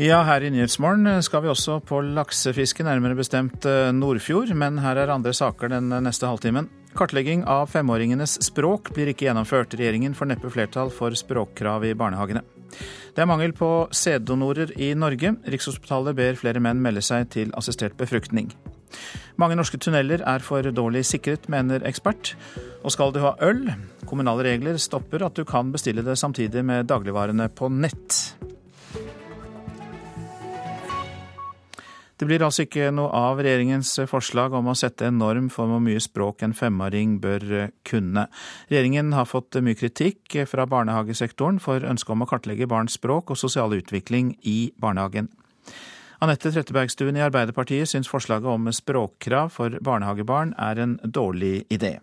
Ja, her i Nyhetsmorgen skal vi også på laksefiske, nærmere bestemt eh, Nordfjord. Men her er andre saker den neste halvtimen. Kartlegging av femåringenes språk blir ikke gjennomført. Regjeringen får neppe flertall for språkkrav i barnehagene. Det er mangel på sæddonorer i Norge. Rikshospitalet ber flere menn melde seg til assistert befruktning. Mange norske tunneler er for dårlig sikret, mener ekspert. Og skal du ha øl? Kommunale regler stopper at du kan bestille det samtidig med dagligvarene på nett. Det blir altså ikke noe av regjeringens forslag om å sette en norm for hvor mye språk en femåring bør kunne. Regjeringen har fått mye kritikk fra barnehagesektoren for ønsket om å kartlegge barns språk og sosiale utvikling i barnehagen. Anette Trettebergstuen i Arbeiderpartiet syns forslaget om språkkrav for barnehagebarn er en dårlig idé.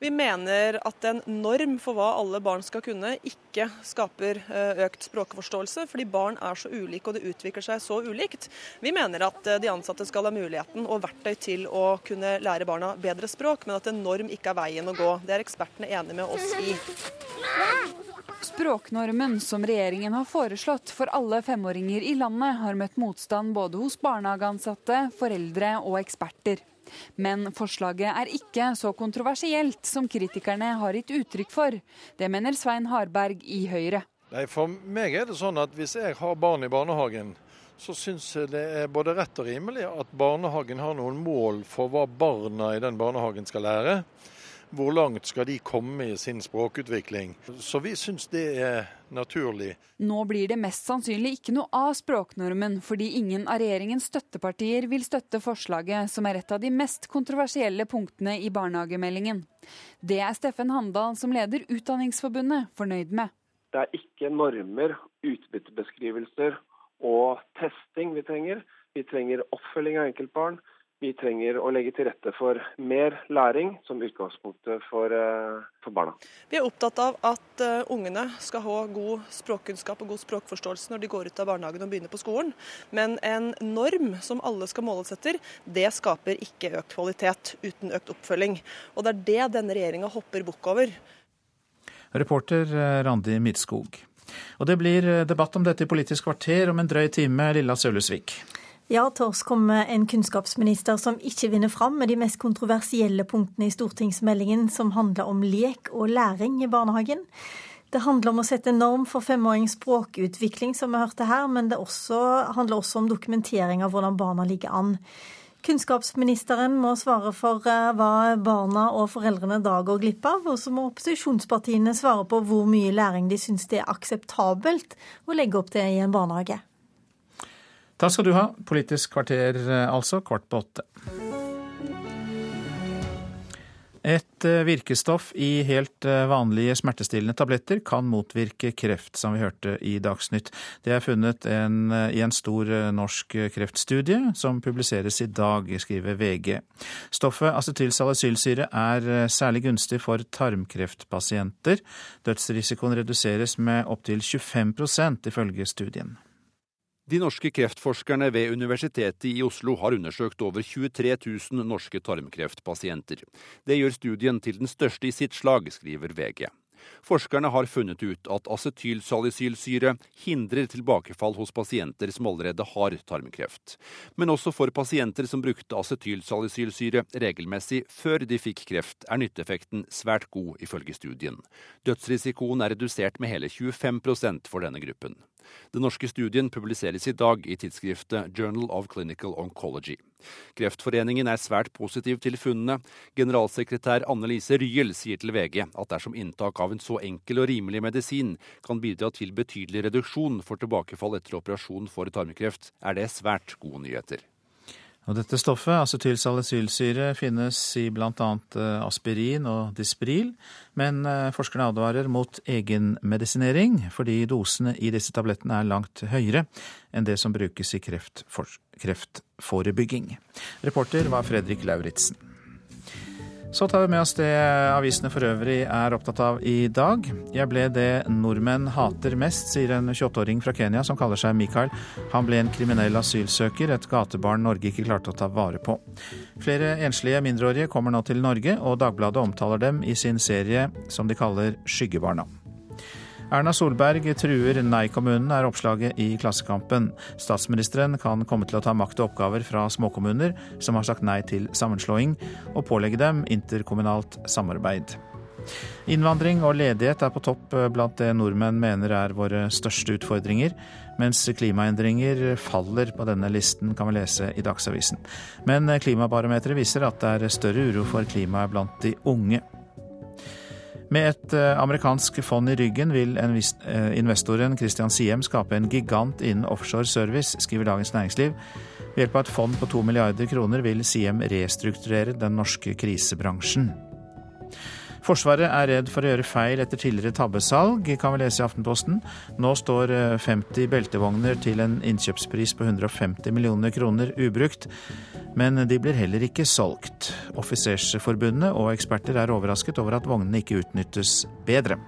Vi mener at en norm for hva alle barn skal kunne, ikke skaper eh, økt språkforståelse, fordi barn er så ulike og det utvikler seg så ulikt. Vi mener at eh, de ansatte skal ha muligheten og verktøy til å kunne lære barna bedre språk, men at en norm ikke er veien å gå. Det er ekspertene enige med oss i. Språknormen som regjeringen har foreslått for alle femåringer i landet, har møtt motstand både hos barnehageansatte, foreldre og eksperter. Men forslaget er ikke så kontroversielt som kritikerne har gitt uttrykk for. Det mener Svein Harberg i Høyre. Nei, For meg er det sånn at hvis jeg har barn i barnehagen, så syns jeg det er både rett og rimelig at barnehagen har noen mål for hva barna i den barnehagen skal lære hvor langt skal de komme i sin språkutvikling. Så vi syns det er naturlig. Nå blir det mest sannsynlig ikke noe av språknormen, fordi ingen av regjeringens støttepartier vil støtte forslaget, som er et av de mest kontroversielle punktene i barnehagemeldingen. Det er Steffen Handal, som leder Utdanningsforbundet, fornøyd med. Det er ikke normer, utbyttebeskrivelser og testing vi trenger. Vi trenger oppfølging av enkeltbarn. Vi trenger å legge til rette for mer læring som utgangspunktet for, eh, for barna. Vi er opptatt av at uh, ungene skal ha god språkkunnskap og god språkforståelse når de går ut av barnehagen og begynner på skolen. Men en norm som alle skal måles etter, det skaper ikke økt kvalitet uten økt oppfølging. Og det er det denne regjeringa hopper bukk over. Reporter eh, Randi Midskog. Og det blir debatt om dette i Politisk kvarter om en drøy time, Lilla Sølhusvik. Ja, Tors kommer en kunnskapsminister som ikke vinner fram med de mest kontroversielle punktene i stortingsmeldingen som handler om lek og læring i barnehagen. Det handler om å sette norm for femårings språkutvikling, som vi hørte her, men det også, handler også om dokumentering av hvordan barna ligger an. Kunnskapsministeren må svare for eh, hva barna og foreldrene da går glipp av, og så må opposisjonspartiene svare på hvor mye læring de syns det er akseptabelt å legge opp til i en barnehage. Takk skal du ha. Politisk kvarter eh, altså, kvart på åtte. Et eh, virkestoff i helt eh, vanlige smertestillende tabletter kan motvirke kreft, som vi hørte i Dagsnytt. Det er funnet en, i en stor norsk kreftstudie som publiseres i dag, skriver VG. Stoffet acetylsalicylsyre er særlig gunstig for tarmkreftpasienter. Dødsrisikoen reduseres med opptil 25% ifølge studien. De norske kreftforskerne ved Universitetet i Oslo har undersøkt over 23 000 norske tarmkreftpasienter. Det gjør studien til den største i sitt slag, skriver VG. Forskerne har funnet ut at acetylsalicylsyre hindrer tilbakefall hos pasienter som allerede har tarmkreft. Men også for pasienter som brukte acetylsalicylsyre regelmessig før de fikk kreft, er nytteeffekten svært god, ifølge studien. Dødsrisikoen er redusert med hele 25% for denne gruppen. Den norske studien publiseres i dag i tidsskriftet Journal of Clinical Oncology. Kreftforeningen er svært positiv til funnene. Generalsekretær Anne Lise Ryel sier til VG at dersom inntak av en så enkel og rimelig medisin kan bidra til betydelig reduksjon for tilbakefall etter operasjon for tarmkreft, er det svært gode nyheter. Og dette stoffet, acetylsalicylsyre, finnes i bl.a. Eh, aspirin og Dispril, men eh, forskerne advarer mot egenmedisinering, fordi dosene i disse tablettene er langt høyere enn det som brukes i kreftforebygging. Reporter var Fredrik Lauritzen. Så tar vi med oss det avisene for øvrig er opptatt av i dag. Jeg ble det nordmenn hater mest, sier en 28-åring fra Kenya som kaller seg Mikael. Han ble en kriminell asylsøker, et gatebarn Norge ikke klarte å ta vare på. Flere enslige mindreårige kommer nå til Norge, og Dagbladet omtaler dem i sin serie som de kaller Skyggebarna. Erna Solberg truer nei-kommunen, er oppslaget i Klassekampen. Statsministeren kan komme til å ta makt og oppgaver fra småkommuner som har sagt nei til sammenslåing, og pålegge dem interkommunalt samarbeid. Innvandring og ledighet er på topp blant det nordmenn mener er våre største utfordringer, mens klimaendringer faller på denne listen, kan vi lese i Dagsavisen. Men klimabarometeret viser at det er større uro for klimaet blant de unge. Med et eh, amerikansk fond i ryggen vil eh, investoren Christian Siem skape en gigant innen offshore service, skriver Dagens Næringsliv. Ved hjelp av et fond på to milliarder kroner vil Siem restrukturere den norske krisebransjen. Forsvaret er redd for å gjøre feil etter tidligere tabbesalg, kan vi lese i Aftenposten. Nå står 50 eh, beltevogner til en innkjøpspris på 150 millioner kroner ubrukt, men de blir heller ikke solgt. Offisersforbundet og eksperter er overrasket over at vognene ikke utnyttes bedre.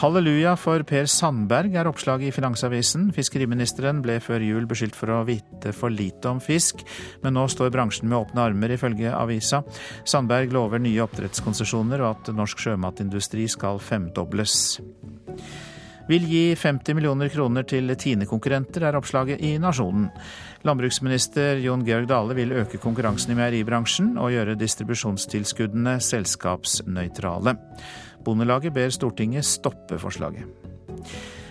Halleluja for Per Sandberg er oppslaget i Finansavisen. Fiskeriministeren ble før jul beskyldt for å vite for lite om fisk, men nå står bransjen med åpne armer, ifølge avisa. Sandberg lover nye oppdrettskonsesjoner og at norsk sjømatindustri skal femdobles. Vil gi 50 millioner kroner til Tine-konkurrenter, er oppslaget i Nasjonen. Landbruksminister Jon Georg Dale vil øke konkurransen i meieribransjen og gjøre distribusjonstilskuddene selskapsnøytrale. Bondelaget ber Stortinget stoppe forslaget.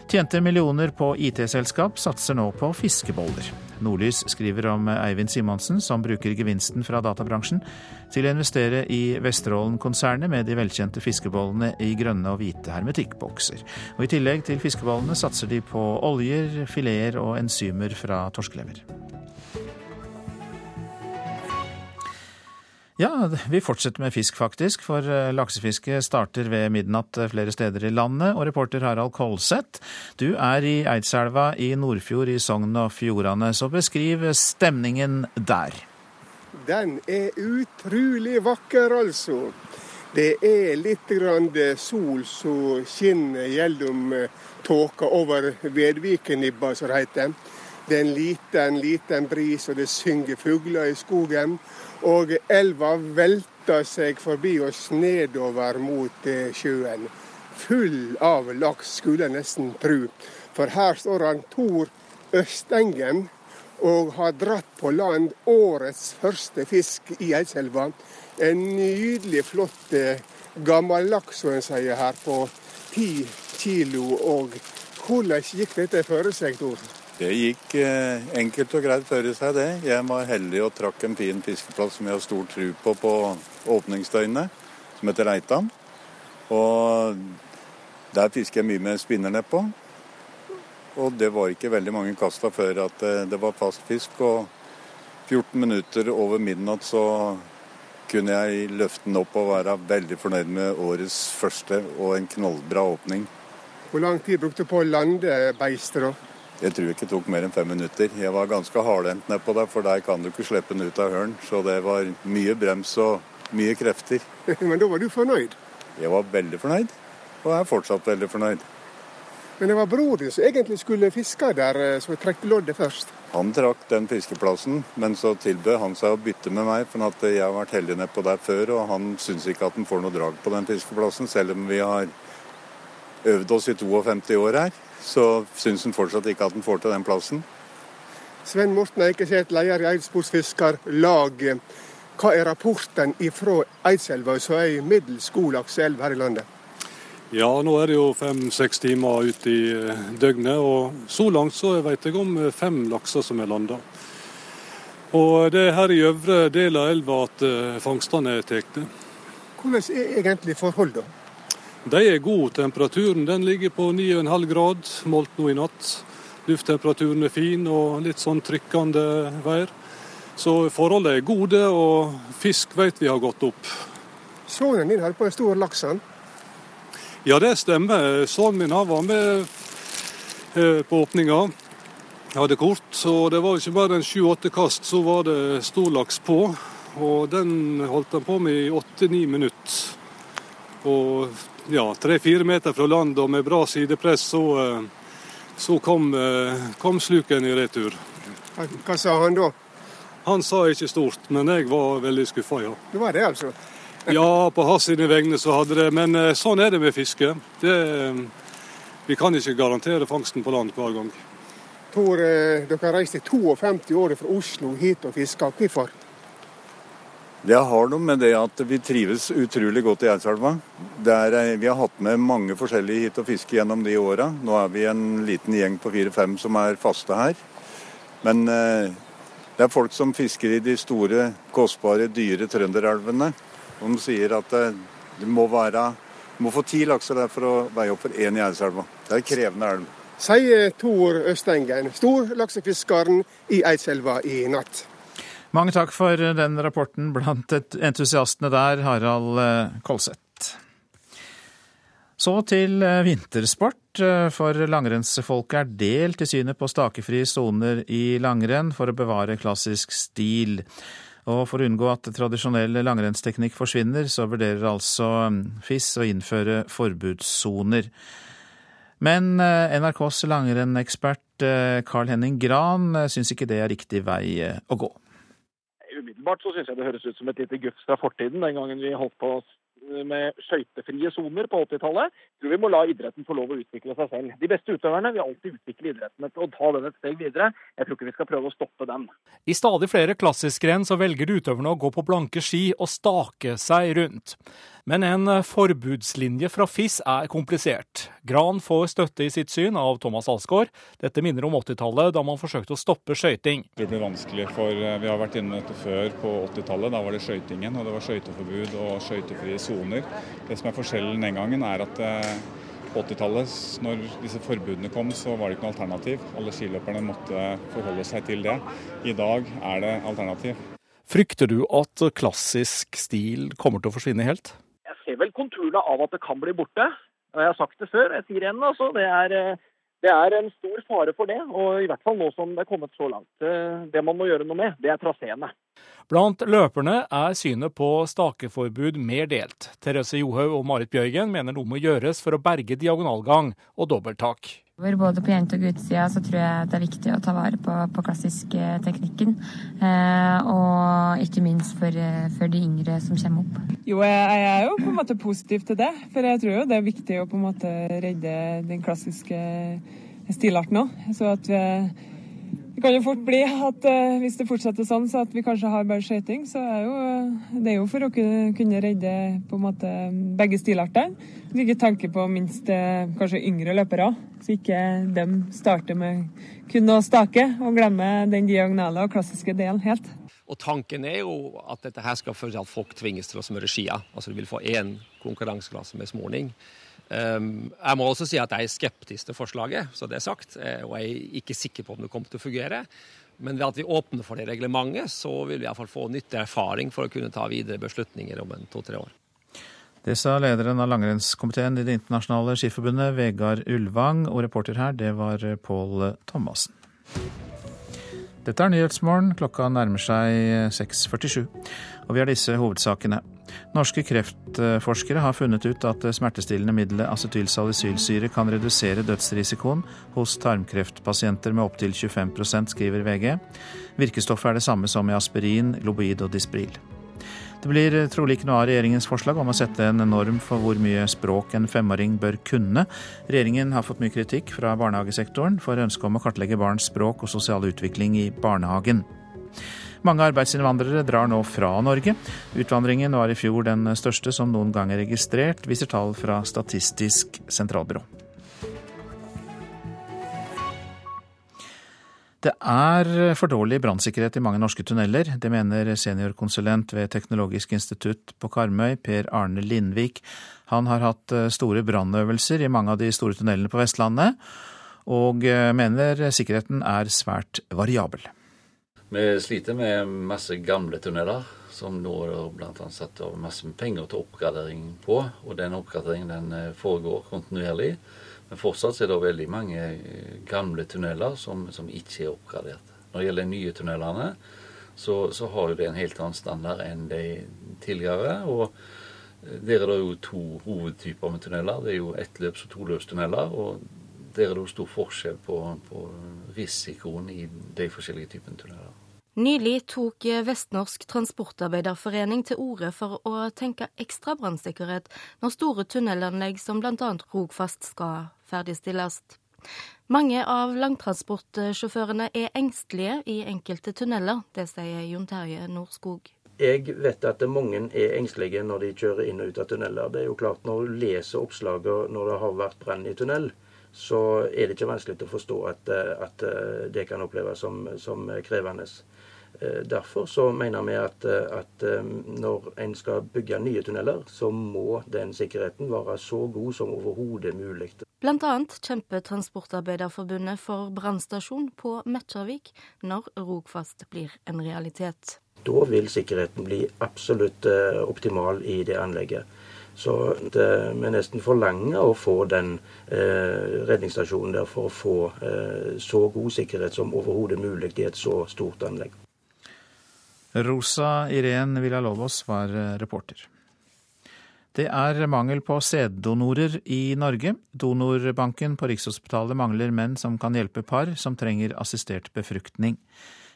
Tjente millioner på IT-selskap satser nå på fiskeboller. Nordlys skriver om Eivind Simonsen, som bruker gevinsten fra databransjen til å investere i Vesterålen-konsernet med de velkjente fiskebollene i grønne og hvite hermetikkbokser. Og I tillegg til fiskebollene satser de på oljer, fileter og enzymer fra torskelever. Ja, vi fortsetter med fisk, faktisk. For eh, laksefisket starter ved midnatt eh, flere steder i landet. Og reporter Harald Kolseth, du er i Eidselva i Nordfjord i Sogn og Fjordane. Så beskriv stemningen der. Den er utrolig vakker, altså. Det er litt sol som skinner gjennom eh, tåka over Vedvikenibba, som det heter. Det er en liten, liten bris, og det synger fugler i skogen. Og elva velter seg forbi oss nedover mot eh, sjøen. Full av laks, skulle jeg nesten tru. For her står han Tor Østengen og har dratt på land årets første fisk i Eidselva. En nydelig, flott eh, gammel laks, som en sier her, på ti kilo. Og hvordan gikk dette for seg, Tor? Det gikk eh, enkelt og greit føre seg, det. Jeg var heldig og trakk en fin fiskeplass som jeg har stor tro på på åpningsdøgnet, som heter Reitan. Og der fisker jeg mye med spinner nedpå. Og det var ikke veldig mange kasta før at eh, det var fast fisk. Og 14 minutter over midnatt så kunne jeg løfte den opp og være veldig fornøyd med årets første og en knallbra åpning. Hvor lang tid brukte du på å lande beistet, da? Jeg tror ikke det tok mer enn fem minutter. Jeg var ganske hardhendt nedpå der, for der kan du ikke slippe den ut av hølen. Så det var mye brems og mye krefter. Men da var du fornøyd? Jeg var veldig fornøyd, og er fortsatt veldig fornøyd. Men det var bror din som egentlig skulle fiske der, eh, som trakk loddet først? Han trakk den fiskeplassen, men så tilbød han seg å bytte med meg. For at jeg har vært heldig nedpå der før, og han syns ikke at han får noe drag på den fiskeplassen, selv om vi har øvd oss i 52 år her så syns han fortsatt ikke at han får til den plassen. Sven Morten Eikeseth, leder i Eidsportsfiskarlaget. Hva er rapporten fra Eidselva, som er middels god lakseelv her i landet? Ja, nå er det jo fem-seks timer ute i eh, døgnet, og så langt så vet jeg om eh, fem lakser som er landa. Og det er her i øvre del av elva at eh, fangstene er tatt. Hvordan er egentlig forholdene? De er gode. Temperaturen den ligger på 9,5 grad, målt nå i natt. Lufttemperaturen er fin og litt sånn trykkende vær. Så forholdene er gode, og fisk vet vi har gått opp. Sønnen din hadde på en stor laks? Ja, det stemmer. Sønnen min var med eh, på åpninga. Jeg hadde kort, og det var ikke bare en sju-åtte kast, så var det storlaks på. Og den holdt han på med i åtte-ni minutter. Og ja, tre-fire meter fra land og med bra sidepress, så, eh, så kom, eh, kom, sluken i retur. Hva sa han da? Han sa ikke stort, men jeg var veldig skuffa, ja. Det var det, altså. ja, på hans sine vegne så hadde det, men eh, sånn er det med fiske. Det, vi kan ikke garantere fangsten på land hver gang. Tror eh, dere reiste 52 år fra Oslo hit og fiska. Hvorfor? Det har noe med det at vi trives utrolig godt i Eidselva. Vi har hatt med mange forskjellige hit og fiske gjennom de åra. Nå er vi en liten gjeng på fire-fem som er faste her. Men eh, det er folk som fisker i de store, kostbare, dyre trønderelvene. De sier at eh, du må, være, må få ti lakser der for å veie opp for én i Eidselva. Det er en krevende elv. Sier Tor Østengen, storlaksefiskeren i Eidselva i natt. Mange takk for den rapporten blant entusiastene der, Harald eh, Kolseth. Så til eh, vintersport, eh, for langrennsfolket er delt i synet på stakefrie soner i langrenn for å bevare klassisk stil. Og for å unngå at tradisjonell langrennsteknikk forsvinner, så vurderer altså FIS å innføre forbudssoner. Men NRKs langrennekspert Carl Henning Gran syns ikke det er riktig vei å gå umiddelbart så syns jeg det høres ut som et lite gufs fra fortiden, den gangen vi holdt på med skøytefrie soner på 80-tallet. Jeg tror vi må la idretten få lov å utvikle seg selv. De beste utøverne vil alltid utvikle idretten og ta den et steg videre. Jeg tror ikke vi skal prøve å stoppe den. I stadig flere klassiskrenn så velger utøverne å gå på blanke ski og stake seg rundt. Men en forbudslinje fra FIS er komplisert. Gran får støtte i sitt syn av Thomas Alsgaard. Dette minner om 80-tallet, da man forsøkte å stoppe skøyting. Det blir vanskelig, for eh, vi har vært inne dette før på 80-tallet. Da var det skøytingen, og det var skøyteforbud og skøytefrie soner. Det som er forskjellen den gangen, er at eh, på 80-tallet, når disse forbudene kom, så var det ikke noe alternativ. Alle skiløperne måtte forholde seg til det. I dag er det alternativ. Frykter du at klassisk stil kommer til å forsvinne helt? Ser vel konturene av at det kan bli borte. Jeg har sagt det før, jeg sier igjen. altså. Det er, eh, det er en stor fare for det. Og i hvert fall nå som det er kommet så langt. Eh, det man må gjøre noe med, det er traseene. Blant løperne er synet på stakeforbud mer delt. Therese Johaug og Marit Bjørgen mener noe må gjøres for å berge diagonalgang og dobbelttak. Både på jente- og guttesida så tror jeg det er viktig å ta vare på, på klassisk eh. Eh, og ikke minst for, eh, for, de yngre som kommer opp. Jo, jeg er jo på en måte positiv til det. For jeg tror jo det er viktig å på en måte redde den klassiske stilarten òg. Så at vi det kan jo fort bli at uh, hvis det fortsetter sånn, så at vi kanskje har bare skøyting, så er jo det er jo for å kunne, redde på en måte begge stilartene. Vi ikke tenker på minst uh, kanskje yngre løpere, så ikke de starter med kun å stake og glemmer den diagonale og klassiske delen helt. Og Tanken er jo at dette her skal føre til at folk tvinges til å smøre skia. Altså du vil få én konkurranseklasse med smorning. Ehm, jeg må også si at jeg er skeptisk til forslaget, så det er sagt. Eh, og jeg er ikke sikker på om det kommer til å fungere. Men ved at vi åpner for det reglementet, så vil vi iallfall få nyttig erfaring for å kunne ta videre beslutninger om en to-tre år. Det sa lederen av langrennskomiteen i Det internasjonale skiforbundet, Vegard Ulvang, og reporter her, det var Pål Thomassen. Dette er Nyhetsmorgen, klokka nærmer seg 6.47, og vi har disse hovedsakene. Norske kreftforskere har funnet ut at det smertestillende middelet acetylsalicylsyre kan redusere dødsrisikoen hos tarmkreftpasienter med opptil 25 skriver VG. Virkestoffet er det samme som i aspirin, globoid og Dispril. Det blir trolig ikke noe av regjeringens forslag om å sette en norm for hvor mye språk en femåring bør kunne. Regjeringen har fått mye kritikk fra barnehagesektoren for ønsket om å kartlegge barns språk og sosial utvikling i barnehagen. Mange arbeidsinnvandrere drar nå fra Norge. Utvandringen var i fjor den største som noen gang er registrert, viser tall fra Statistisk sentralbyrå. Det er for dårlig brannsikkerhet i mange norske tunneler. Det mener seniorkonsulent ved Teknologisk institutt på Karmøy, Per Arne Lindvik. Han har hatt store brannøvelser i mange av de store tunnelene på Vestlandet, og mener sikkerheten er svært variabel. Vi sliter med masse gamle tunneler som nå bl.a. satt av masse penger til oppgradering på. Og den oppgraderingen den eh, foregår kontinuerlig. Men fortsatt er det veldig mange eh, gamle tunneler som, som ikke er oppgradert. Når det gjelder de nye tunnelene, så, så, har jo det en helt annen standard enn de tidligere. og eh, der er det jo to hovedtyper med tunneler. Det er jo ettløps- og toløpstunneler. Og der er det jo stor forskjell på, på risikoen i de forskjellige typene tunneler. Nylig tok Vestnorsk Transportarbeiderforening til orde for å tenke ekstra brannsikkerhet når store tunnelanlegg som bl.a. Rogfast skal ferdigstilles. Mange av langtransportsjåførene er engstelige i enkelte tunneler. Det sier Jon Terje Nordskog. Jeg vet at mange er engstelige når de kjører inn og ut av tunneler. Det er jo klart Når du leser oppslagene når det har vært brann i tunnel, så er det ikke vanskelig å forstå at, at det kan oppleves som, som krevende. Eh, derfor så mener vi at, at, eh, når en skal bygge nye tunneler, så må den sikkerheten være så god som overhodet mulig. Annet kjemper Transportarbeiderforbundet for brannstasjon på Metjarvik når Rogfast blir en realitet. Da vil sikkerheten bli absolutt eh, optimal i det anlegget. Så det, vi nesten forlanger å få den eh, redningsstasjonen der for å få eh, så god sikkerhet som overhodet mulig i et så stort anlegg. Rosa Irén Villalobos var eh, reporter. Det er mangel på sæddonorer i Norge. Donorbanken på Rikshospitalet mangler menn som kan hjelpe par som trenger assistert befruktning.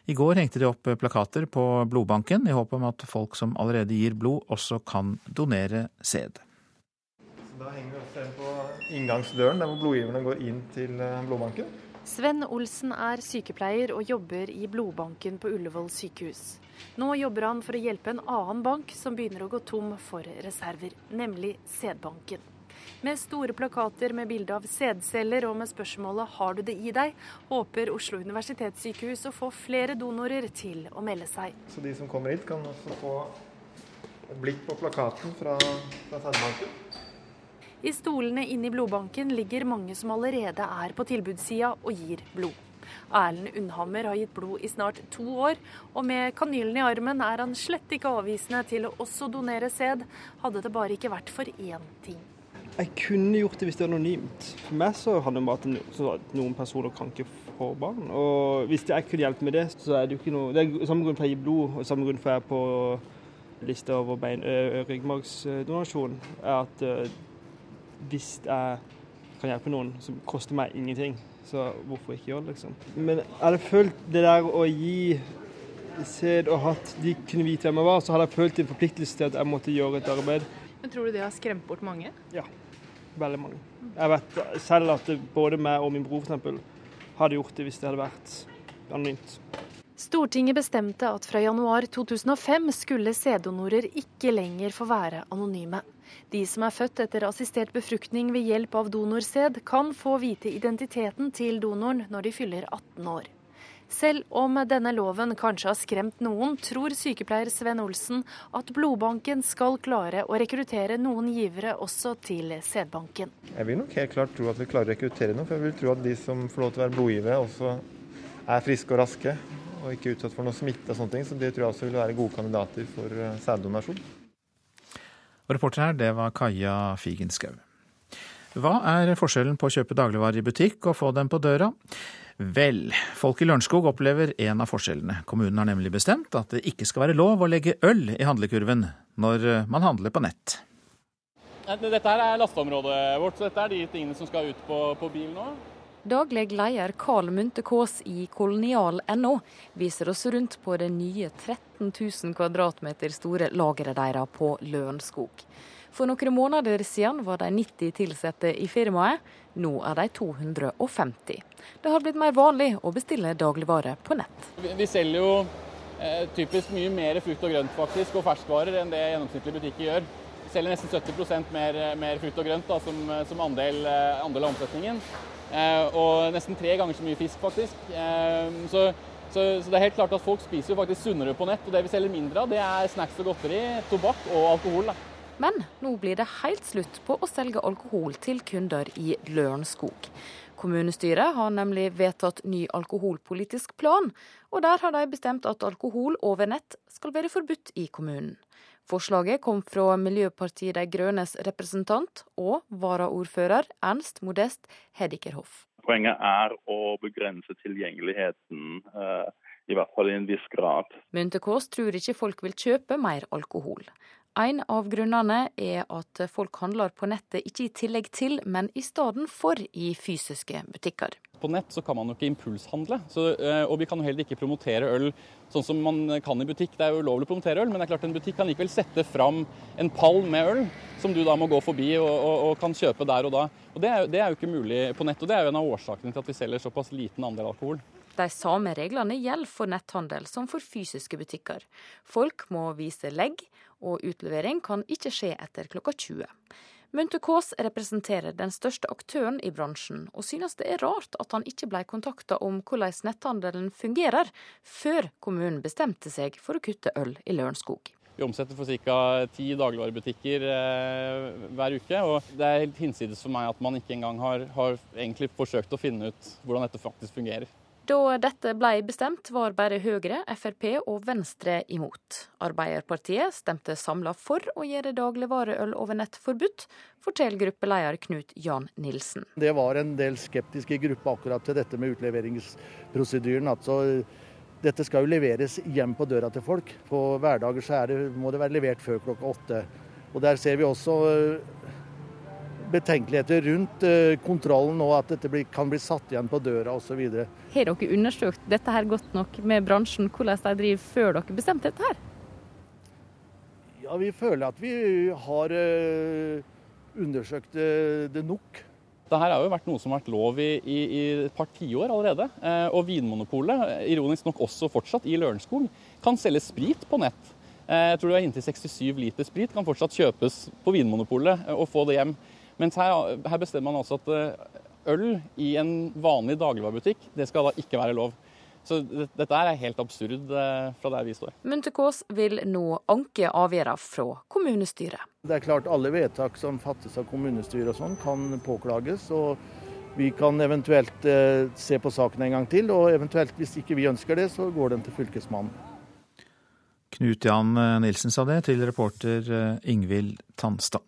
I går hengte de opp plakater på blodbanken i håp om at folk som allerede gir blod, også kan donere sæd. Da henger vi også en på inngangsdøren, der hvor blodgiverne går inn til eh, blodbanken. Sven Olsen er sykepleier og jobber i blodbanken på Ullevål sykehus. Nå jobber han for å hjelpe en annen bank som begynner å gå tom for reserver, nemlig sædbanken. Med store plakater med bilde av sædceller og med spørsmålet 'Har du det i deg?' håper Oslo universitetssykehus å få flere donorer til å melde seg. Så de som kommer hit, kan også få et blikk på plakaten fra, fra sædbanken. I stolene inne i blodbanken ligger mange som allerede er på tilbudssida og gir blod. Erlend Unnhammer har gitt blod i snart to år, og med kanylen i armen er han slett ikke avvisende til å også donere sæd, hadde det bare ikke vært for én ting. Jeg kunne gjort det hvis det var anonymt. For meg så handler det om at noen personer kan ikke få barn. Og hvis jeg kunne hjulpet med det, så er det jo ikke noe Det er samme grunn for jeg gir blod, og samme grunn for jeg er på lista over bein, ryggmargsdonasjon, er at hvis jeg kan hjelpe noen som koster meg ingenting, så hvorfor ikke gjøre det, liksom. Men jeg hadde følt det der å gi sæd og hatt de kunne vite hvem jeg var, så hadde jeg følt en forpliktelse til at jeg måtte gjøre et arbeid. Men Tror du det har skremt bort mange? Ja, veldig mange. Jeg vet selv at både meg og min bror f.eks. hadde gjort det hvis det hadde vært anonymt. Stortinget bestemte at fra januar 2005 skulle sæddonorer ikke lenger få være anonyme. De som er født etter assistert befruktning ved hjelp av donorsæd, kan få vite identiteten til donoren når de fyller 18 år. Selv om denne loven kanskje har skremt noen, tror sykepleier Sven Olsen at blodbanken skal klare å rekruttere noen givere også til sædbanken. Jeg vil nok helt klart tro at vi klarer å rekruttere noen, for jeg vil tro at de som får lov til å være blodgivere, også er friske og raske og ikke utsatt for noe smitte og sånne ting. Så det tror jeg også vil være gode kandidater for eh, sæddonasjon. Reporter her, det var Kaja Figenschou. Hva er forskjellen på å kjøpe dagligvarer i butikk og få dem på døra? Vel, folk i Lørenskog opplever en av forskjellene. Kommunen har nemlig bestemt at det ikke skal være lov å legge øl i handlekurven når man handler på nett. Dette er lasteområdet vårt, så dette er de tingene som skal ut på, på bil nå. Daglig leder Karl Munthe Kaas i kolonial.no viser oss rundt på det nye 13 000 kvadratmeter store lageret deres på Lørenskog. For noen måneder siden var de 90 ansatte i firmaet, nå er de 250. Det har blitt mer vanlig å bestille dagligvarer på nett. Vi selger jo eh, typisk mye mer frukt og grønt faktisk, og ferskvarer enn det gjennomsnittlige butikker gjør. Vi selger nesten 70 mer, mer frukt og grønt da, som, som andel, eh, andel av omsetningen. Eh, og nesten tre ganger så mye fisk, faktisk. Eh, så, så, så, det er helt klart at folk spiser jo faktisk sunnere på nett. Og det vi selger mindre av, det er snacks og godteri, tobakk og alkohol. Da. Men nå blir det helt slutt på å selge alkohol til kunder i Lørenskog. Kommunestyret har nemlig vedtatt ny alkoholpolitisk plan, og der har de bestemt at alkohol over nett skal være forbudt i kommunen. Forslaget kom fra Miljøpartiet De Grønnes representant og varaordfører Ernst Modest Hedikerhoff. Poenget er å begrense tilgjengeligheten, eh, i hvert fall i en viss grad. Myntekås tror ikke folk vil kjøpe mer alkohol. En av grunnene er at folk handler på nettet ikke i tillegg til, men i stedet for i fysiske butikker. På nett så kan man jo ikke impulshandle, så, eh, og vi kan jo heller ikke promotere øl sånn som man kan i butikk. Det er jo ulovlig å promotere øl, men det er klart en butikk kan likevel sette fram en pall med øl, som du da må gå forbi og, og, og kan kjøpe der og da. Og det er, det er jo ikke mulig på nett, og det er jo en av årsakene til at vi selger såpass liten andel alkohol. De samme reglene gjelder for netthandel som for fysiske butikker. Folk må vise legg, og utlevering kan ikke skje etter klokka 20. Munthe Kaas representerer den største aktøren i bransjen, og synes det er rart at han ikke ble kontakta om hvordan netthandelen fungerer, før kommunen bestemte seg for å kutte øl i Lørenskog. Vi omsetter for ca. ti dagligvarebutikker eh, hver uke. og Det er helt hinsides for meg at man ikke engang har, har forsøkt å finne ut hvordan dette faktisk fungerer. Da dette ble bestemt, var bare Høyre, Frp og Venstre imot. Arbeiderpartiet stemte samla for å gjøre dagligvareøl over nett forbudt, forteller gruppeleder Knut Jan Nilsen. Det var en del skeptiske i gruppa akkurat til dette med utleveringsprosedyren. Altså, dette skal jo leveres hjem på døra til folk. På hverdager så det, må det være levert før klokka åtte. Og Der ser vi også betenkeligheter rundt eh, kontrollen og at dette kan bli satt igjen på døra osv. Har dere undersøkt dette her godt nok med bransjen, hvordan de driver før dere bestemte dette her? Ja, Vi føler at vi har eh, undersøkt eh, det nok. Dette har jo vært noe som har vært lov i, i, i et par tiår allerede. Og Vinmonopolet, ironisk nok også fortsatt i Lørenskog, kan selge sprit på nett. Jeg tror det var inntil 67 liter sprit kan fortsatt kjøpes på Vinmonopolet og få det hjem. Mens her, her bestemmer man altså at eh, øl i en vanlig dagligvarebutikk, det skal da ikke være lov. Så dette er helt absurd eh, fra der vi står. Munterkås vil nå anke avgjørelsen fra kommunestyret. Det er klart alle vedtak som fattes av kommunestyret og sånn kan påklages. og vi kan eventuelt eh, se på saken en gang til, og eventuelt hvis ikke vi ønsker det, så går den til Fylkesmannen. Knut Jan Nilsen sa det til reporter Ingvild Tanstad.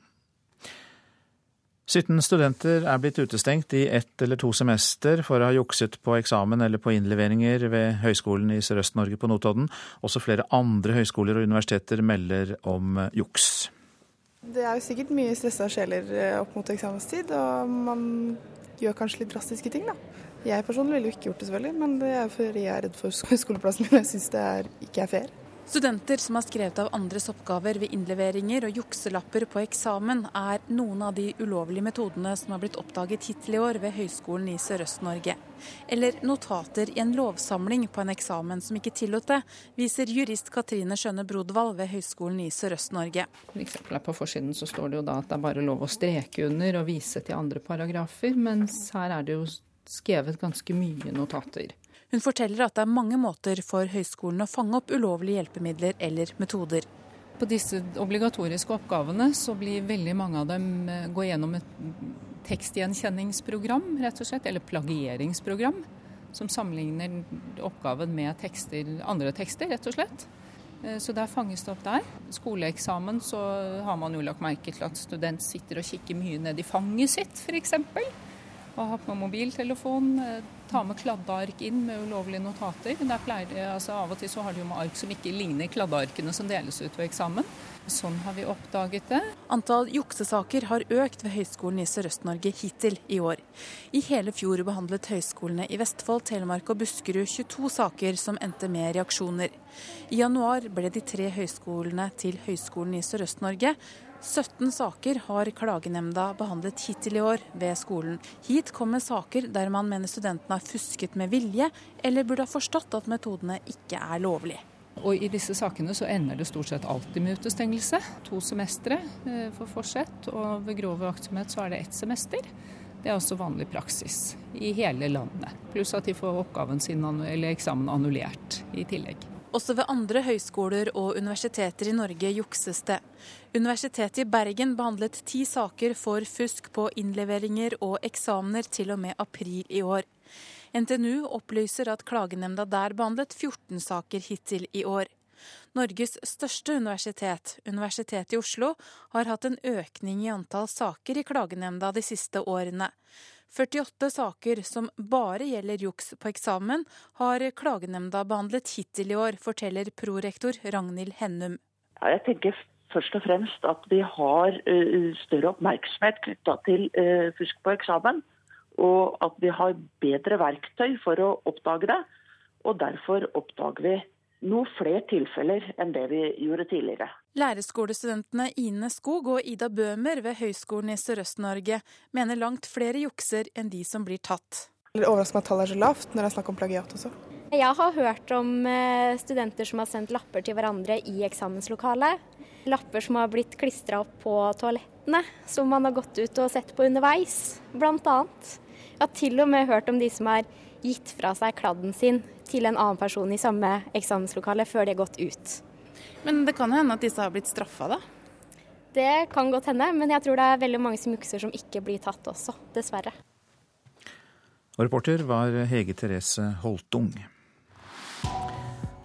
17 studenter er blitt utestengt i ett eller to semester for å ha jukset på eksamen eller på innleveringer ved Høgskolen i Sørøst-Norge på Notodden. Også flere andre høyskoler og universiteter melder om juks. Det er jo sikkert mye stressa sjeler eh, opp mot eksamenstid, og man gjør kanskje litt drastiske ting, da. Jeg personlig ville jo ikke gjort det, selvfølgelig, men det er fordi jeg er redd for skoleplassen min jeg syns det er, ikke er fair. Studenter som har skrevet av andres oppgaver ved innleveringer og jukselapper på eksamen, er noen av de ulovlige metodene som har blitt oppdaget hittil i år ved Høgskolen i Sørøst-Norge. Eller notater i en lovsamling på en eksamen som ikke tillot det, viser jurist Katrine Skjønne Brodvald ved Høgskolen i Sørøst-Norge. På forsiden så står det jo da at det er bare lov å streke under og vise til andre paragrafer, mens her er det jo skrevet ganske mye notater. Hun forteller at det er mange måter for høyskolen å fange opp ulovlige hjelpemidler eller metoder. På disse obligatoriske oppgavene så blir veldig mange av dem eh, gå gjennom et tekstgjenkjenningsprogram, rett og slett, eller plagieringsprogram, som sammenligner oppgaven med tekster, andre tekster, rett og slett. Eh, så der fanges det opp der. Skoleeksamen så har man jo lagt merke til at student sitter og kikker mye ned i fanget sitt, f.eks. Og ha på mobiltelefon. Eh, ta med kladdeark inn med ulovlige notater. Pleier, altså av og til så har de jo med ark som ikke ligner kladdearkene som deles ut ved eksamen. Sånn har vi oppdaget det. Antall juksesaker har økt ved Høgskolen i Sørøst-Norge hittil i år. I hele fjor behandlet høyskolene i Vestfold, Telemark og Buskerud 22 saker som endte med reaksjoner. I januar ble de tre høyskolene til Høgskolen i Sørøst-Norge 17 saker har klagenemnda behandlet hittil i år ved skolen. Hit kommer saker der man mener studentene har fusket med vilje, eller burde ha forstått at metodene ikke er lovlige. Og I disse sakene så ender det stort sett alltid med utestengelse. To semestre eh, for forsett, og ved grov aktsomhet så er det ett semester. Det er også vanlig praksis i hele landet. Pluss at de får oppgaven sin, eller eksamen annullert i tillegg. Også ved andre høyskoler og universiteter i Norge jukses det. Universitetet i Bergen behandlet ti saker for fusk på innleveringer og eksamener til og med april i år. NTNU opplyser at klagenemnda der behandlet 14 saker hittil i år. Norges største universitet, Universitetet i Oslo, har hatt en økning i antall saker i klagenemnda de siste årene. 48 saker som bare gjelder juks på eksamen, har klagenemnda behandlet hittil i år, forteller prorektor Ragnhild Hennum. Ja, jeg tenker først og fremst at vi har uh, større oppmerksomhet knytta til uh, fusk på eksamen. Og at vi har bedre verktøy for å oppdage det. Og derfor oppdager vi noe flere tilfeller enn det vi gjorde tidligere. Læreskolestudentene Ine Skog og Ida Bøhmer ved Høgskolen i Sørøst-Norge mener langt flere jukser enn de som blir tatt. Det overrasker meg at tallet er så lavt når det er snakk om plagiat også. Jeg har hørt om eh, studenter som har sendt lapper til hverandre i eksamenslokalet. Lapper som har blitt klistra opp på toalettene, som man har gått ut og sett på underveis, bl.a. Jeg har til og med hørt om de som har gitt fra seg kladden sin til en annen person i samme eksamenslokale før de har gått ut. Men det kan hende at disse har blitt straffa, da? Det kan godt hende, men jeg tror det er veldig mange som jukser som ikke blir tatt også, dessverre. Og reporter var Hege Therese Holtung.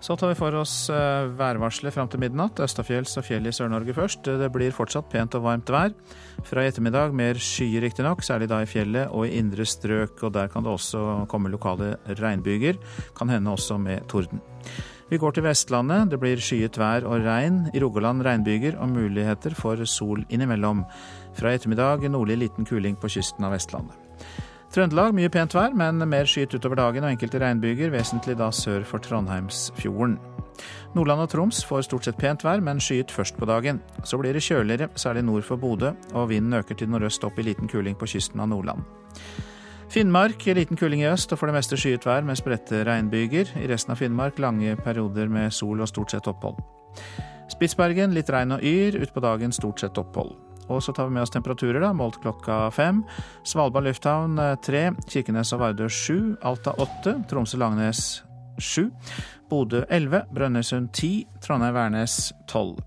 Så tar vi for oss eh, værvarselet fram til midnatt. Østafjells og fjell i Sør-Norge først. Det blir fortsatt pent og varmt vær. Fra i ettermiddag mer skyer riktignok, særlig da i fjellet og i indre strøk. Og der kan det også komme lokale regnbyger. Kan hende også med torden. Vi går til Vestlandet. Det blir skyet vær og regn. I Rogaland regnbyger og muligheter for sol innimellom. Fra i ettermiddag nordlig liten kuling på kysten av Vestlandet. Trøndelag mye pent vær, men mer skyet utover dagen og enkelte regnbyger, vesentlig da sør for Trondheimsfjorden. Nordland og Troms får stort sett pent vær, men skyet først på dagen. Så blir det kjøligere, særlig nord for Bodø, og vinden øker til nordøst opp i liten kuling på kysten av Nordland. Finnmark liten kuling i øst og for det meste skyet vær med spredte regnbyger. I resten av Finnmark lange perioder med sol og stort sett opphold. Spitsbergen litt regn og yr, utpå dagen stort sett opphold. Og så tar vi med oss temperaturer, da, målt klokka fem. Svalbard lufthavn eh, tre, Kirkenes og Vardø sju, Alta åtte, Tromsø-Langnes sju, Bodø elleve, Brønnøysund ti, Trondheim-Værnes tolv.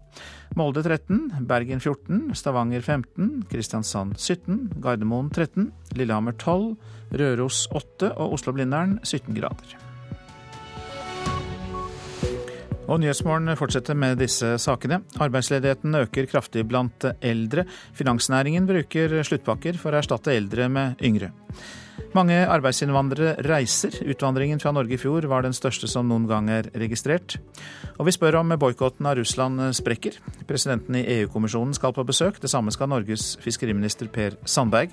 Molde 13, Bergen 14, Stavanger 15, Kristiansand 17, Gardermoen 13, Lillehammer 12, Røros 8 og Oslo-Blindern 17 grader. Og Nyhetsmorgen fortsetter med disse sakene. Arbeidsledigheten øker kraftig blant eldre. Finansnæringen bruker sluttpakker for å erstatte eldre med yngre. Mange arbeidsinnvandrere reiser. Utvandringen fra Norge i fjor var den største som noen gang er registrert. Og vi spør om boikotten av Russland sprekker. Presidenten i EU-kommisjonen skal på besøk. Det samme skal Norges fiskeriminister Per Sandberg.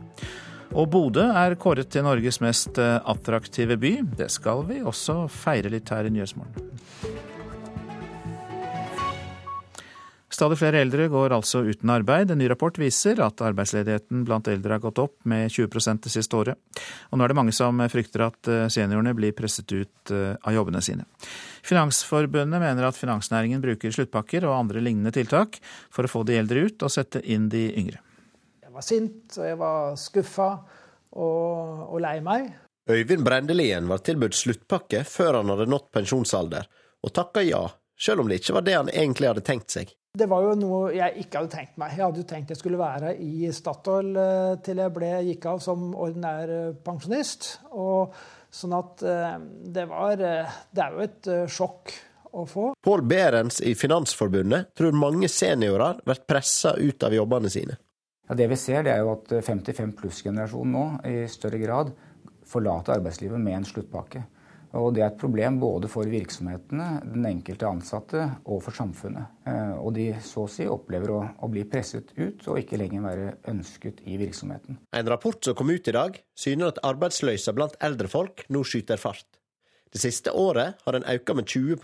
Og Bodø er kåret til Norges mest attraktive by. Det skal vi også feire litt her i Nyhetsmorgen. Stadig flere eldre går altså uten arbeid. En ny rapport viser at arbeidsledigheten blant eldre har gått opp med 20% det siste året. Og nå er det mange som frykter at eh, seniorene blir presset ut eh, av jobbene sine. Finansforbundet mener at finansnæringen bruker sluttpakker og andre lignende tiltak for å få de eldre ut og sette inn de yngre. Jeg var sint, og jeg var skuffa og, og lei meg. Øyvind Brendelien var tilbudt sluttpakke før han hadde nådd pensjonsalder, og takka ja, selv om det ikke var det han egentlig hadde tenkt seg. Det var jo noe jeg ikke hadde tenkt meg. Jeg hadde jo tenkt jeg skulle være i Statoil eh, til jeg ble, gikk av som ordinær eh, pensjonist. Og sånn at eh, det var Det er jo et sjokk å få. Pål Berens i Finansforbundet tror mange seniorer blir pressa ut av jobbene sine. Ja, det vi ser, det er jo at 55 pluss-generasjonen nå i større grad forlater arbeidslivet med en sluttpakke. Og Det er et problem både for virksomhetene, den enkelte ansatte og for samfunnet. Eh, og de så å si opplever å, å, bli presset ut og ikke lenger være ønsket i virksomheten. En rapport som kom ut i dag, syner at arbeidsløysa blant eldre folk nå skyter fart. Det siste året har den økt med 20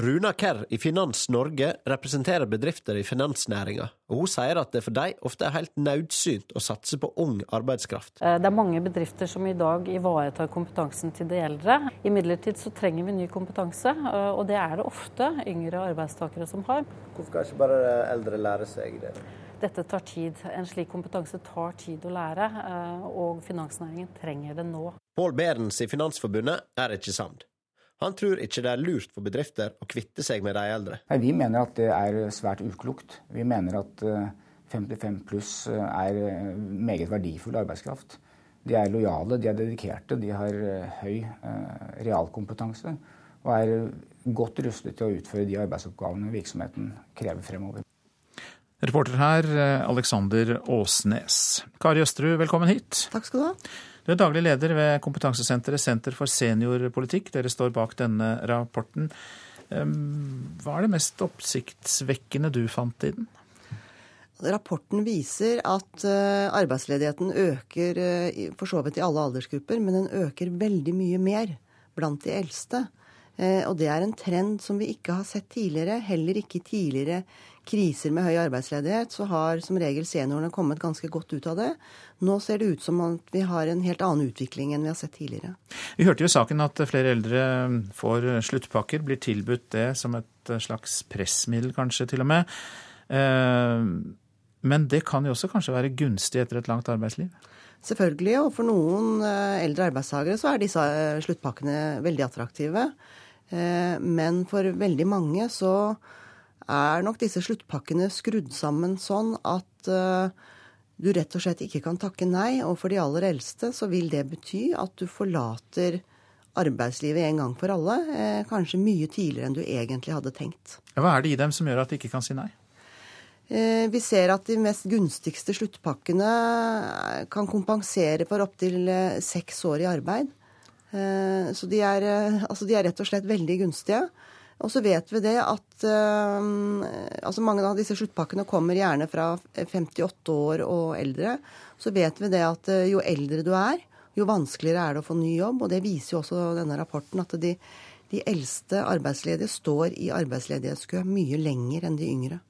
Runa Kerr i Finans Norge representerer bedrifter i finansnæringa, og hun sier at det for dem ofte er helt nødsynt å satse på ung arbeidskraft. Eh, det er mange bedrifter som i dag ivaretar kompetansen til de eldre. Imidlertid så trenger vi ny kompetanse, eh, og det er det ofte yngre arbeidstakere som har. Hvorfor kan ikke bare eldre lære seg det? Dette tar tid. En slik kompetanse tar tid å lære, eh, og finansnæringen trenger det nå. Pål Berens i Finansforbundet er ikke samd. Han tror ikke det er lurt for bedrifter å kvitte seg med de eldre. Nei, vi mener at det er svært uklokt. Vi mener at 55 eh, pluss eh, er eh, meget verdifull arbeidskraft. De er lojale, de er dedikerte, de har høy realkompetanse og er godt rustet til å utføre de arbeidsoppgavene virksomheten krever fremover. Reporter her, Alexander Åsnes. Kari Østerud, velkommen hit. Takk skal du ha. Du er daglig leder ved kompetansesenteret Senter for seniorpolitikk. Dere står bak denne rapporten. Hva er det mest oppsiktsvekkende du fant i den? Rapporten viser at eh, arbeidsledigheten øker eh, for så vidt i alle aldersgrupper, men den øker veldig mye mer blant de eldste. Eh, og det er en trend som vi ikke har sett tidligere. Heller ikke tidligere kriser med høy arbeidsledighet så har som regel seniorene kommet ganske godt ut av det. Nå ser det ut som at vi har en helt annen utvikling enn vi har sett tidligere. Vi hørte jo i saken at flere eldre får sluttpakker, blir tilbudt det som et slags pressmiddel kanskje til og med. Men det kan jo også kanskje være gunstig etter et langt arbeidsliv? Selvfølgelig, og for noen eh, eldre arbeidstakere så er disse eh, sluttpakkene veldig attraktive. Eh, men for veldig mange så er nok disse sluttpakkene skrudd sammen sånn at du rett og slett ikke kan takke nei. Og for de aller eldste så vil det bety at du forlater arbeidslivet en gang for alle. Kanskje mye tidligere enn du egentlig hadde tenkt. Hva er det i dem som gjør at de ikke kan si nei? Eh, vi ser at de mest gunstigste sluttpakkene eh, kan kompensere for opptil eh, seks år i arbeid. Så de er, altså de er, rett og slett veldig gunstige. Og så vet vi det at altså mange av disse sluttpakkene kommer gjerne fra 58 år og eldre. Så vet vi det at jo eldre du er, jo vanskeligere er det å få ny jobb. Og det viser jo også denne rapporten at de, de eldste arbeidsledige står i arbeidsledighetskø mye lenger enn de yngre.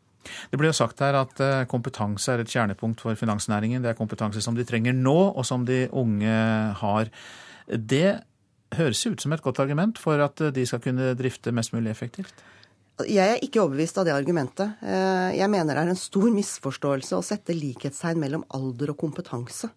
Det ble jo sagt her at eh, kompetanse er et kjernepunkt for finansnæringen. Det er kompetanse som de trenger nå, og som de unge har. Det høres ut som et godt argument for at de skal kunne drifte mest mulig effektivt? Jeg er ikke overbevist av det argumentet. Eh, jeg mener det er en stor misforståelse å sette likhetstegn mellom alder og kompetanse.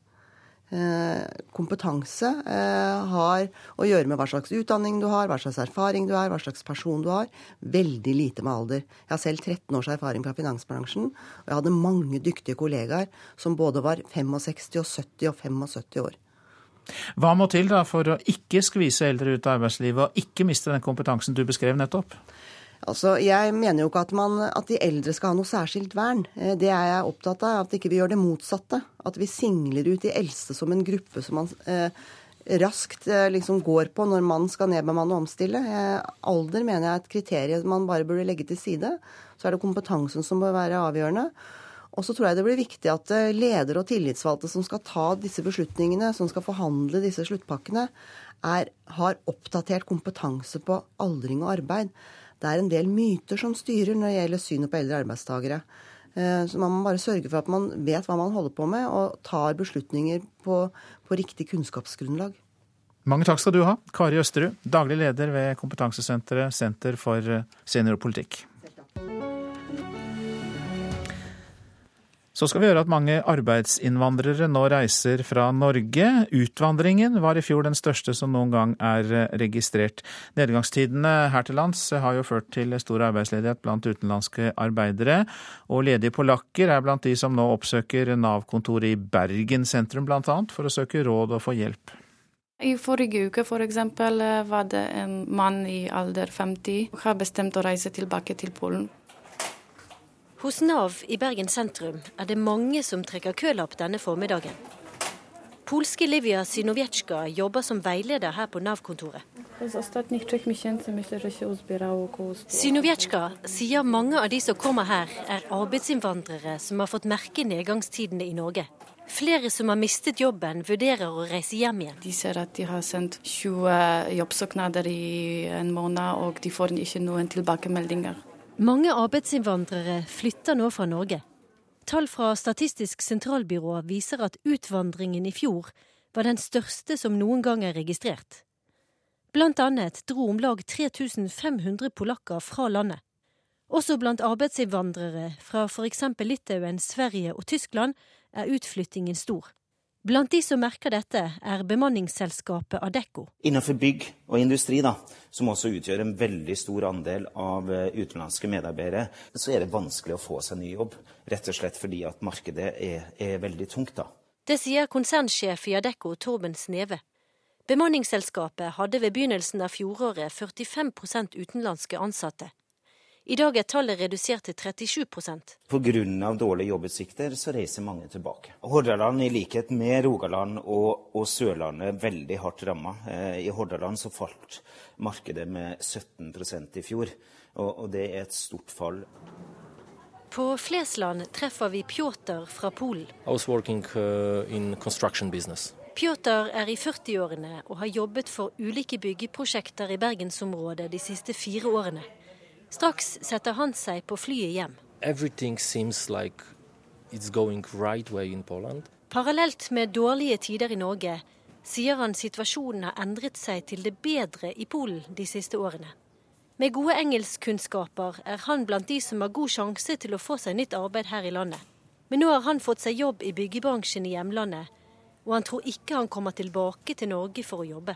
Eh, kompetanse eh, har å gjøre med hva slags utdanning du har, hva slags erfaring du er, hva slags person du har. Veldig lite med alder. Jeg har selv 13 års erfaring fra finansbransjen, og jeg hadde mange dyktige kollegaer som både var 65 og 70 og 75 år. Hva må til da for å ikke skvise eldre ut av arbeidslivet og ikke miste den kompetansen du beskrev nettopp? Altså, Jeg mener jo ikke at, man, at, de eldre skal ha noe særskilt vern. Eh, det er jeg opptatt av. At ikke vi gjør det motsatte. At vi singler ut de eldste som en gruppe som man eh, raskt eh, liksom går på når man skal nedbemanne og omstille. Eh, alder mener jeg er et kriterium man bare burde legge til side. Så er det kompetansen som bør være avgjørende. Og så tror jeg det blir viktig at eh, ledere og tillitsvalgte som skal ta disse beslutningene, som skal forhandle disse sluttpakkene, er, har oppdatert kompetanse på aldring og arbeid det er en del myter som styrer når det gjelder synet på eldre arbeidstakere. Eh, så man må bare sørge for at man vet hva man holder på med, og tar beslutninger på, på riktig kunnskapsgrunnlag. Mange takk skal du ha, Kari Østerud, daglig leder ved kompetansesenteret Senter for seniorpolitikk. Så skal vi høre at mange arbeidsinnvandrere nå reiser fra Norge. Utvandringen var i fjor den største som noen gang er registrert. Nedgangstidene her til lands har jo ført til stor arbeidsledighet blant utenlandske arbeidere. Og ledige polakker er blant de som nå oppsøker Nav-kontoret i Bergen sentrum bl.a. for å søke råd og få hjelp. I forrige uke for eksempel, var det en mann i alder 50 som har bestemt å reise tilbake til Polen hos Nav i Bergen sentrum er det mange som trekker kølapp denne formiddagen. Polske Livia Synowiecka jobber som veileder her på Nav-kontoret. Synowiecka sier mange av de som kommer her, er arbeidsinnvandrere som har fått merke nedgangstidene i Norge. Flere som har mistet jobben, vurderer å reise hjem igjen. De ser at de har sendt 20 jobbsøknader i en måned, og de får ikke noen tilbakemeldinger. Mange arbeidsinnvandrere flytter nå fra Norge. Tall fra Statistisk sentralbyrå viser at utvandringen i fjor var den største som noen gang er registrert. Blant annet dro om lag 3500 polakker fra landet. Også blant arbeidsinnvandrere fra f.eks. Litauen, Sverige og Tyskland er utflyttingen stor. Blant de som merker dette, er bemanningsselskapet Adecco. Innenfor bygg og industri, da, som også utgjør en veldig stor andel av eh, utenlandske medarbeidere, så er det vanskelig å få seg ny jobb. Rett og slett fordi at markedet er, er veldig tungt, da. Det sier konsernsjef i Adecco, Torben Sneve. Bemanningsselskapet hadde ved begynnelsen av fjoråret 45% utenlandske ansatte. I dag er tallet redusert til 37% Pga. dårlige jobbutsikter så reiser mange tilbake. Hordaland, i likhet med Rogaland og, og Sørlandet, veldig hardt ramma. Eh, I Hordaland så falt markedet med 17% i fjor, og, og det er et stort fall. På Flesland treffer vi Pjotr fra Polen. Pjotr er i 40-årene og har jobbet for ulike byggeprosjekter i bergensområdet de siste fire årene. Straks setter han seg på flyet hjem. Like right Parallelt med dårlige tider i Norge sier han situasjonen har endret seg til det bedre i Polen de siste årene. Med gode engelskkunnskaper er han blant de som har god sjanse til å få seg nytt arbeid her i landet. Men nå har han fått seg jobb i byggebransjen i hjemlandet, og han tror ikke han kommer tilbake til Norge for å jobbe.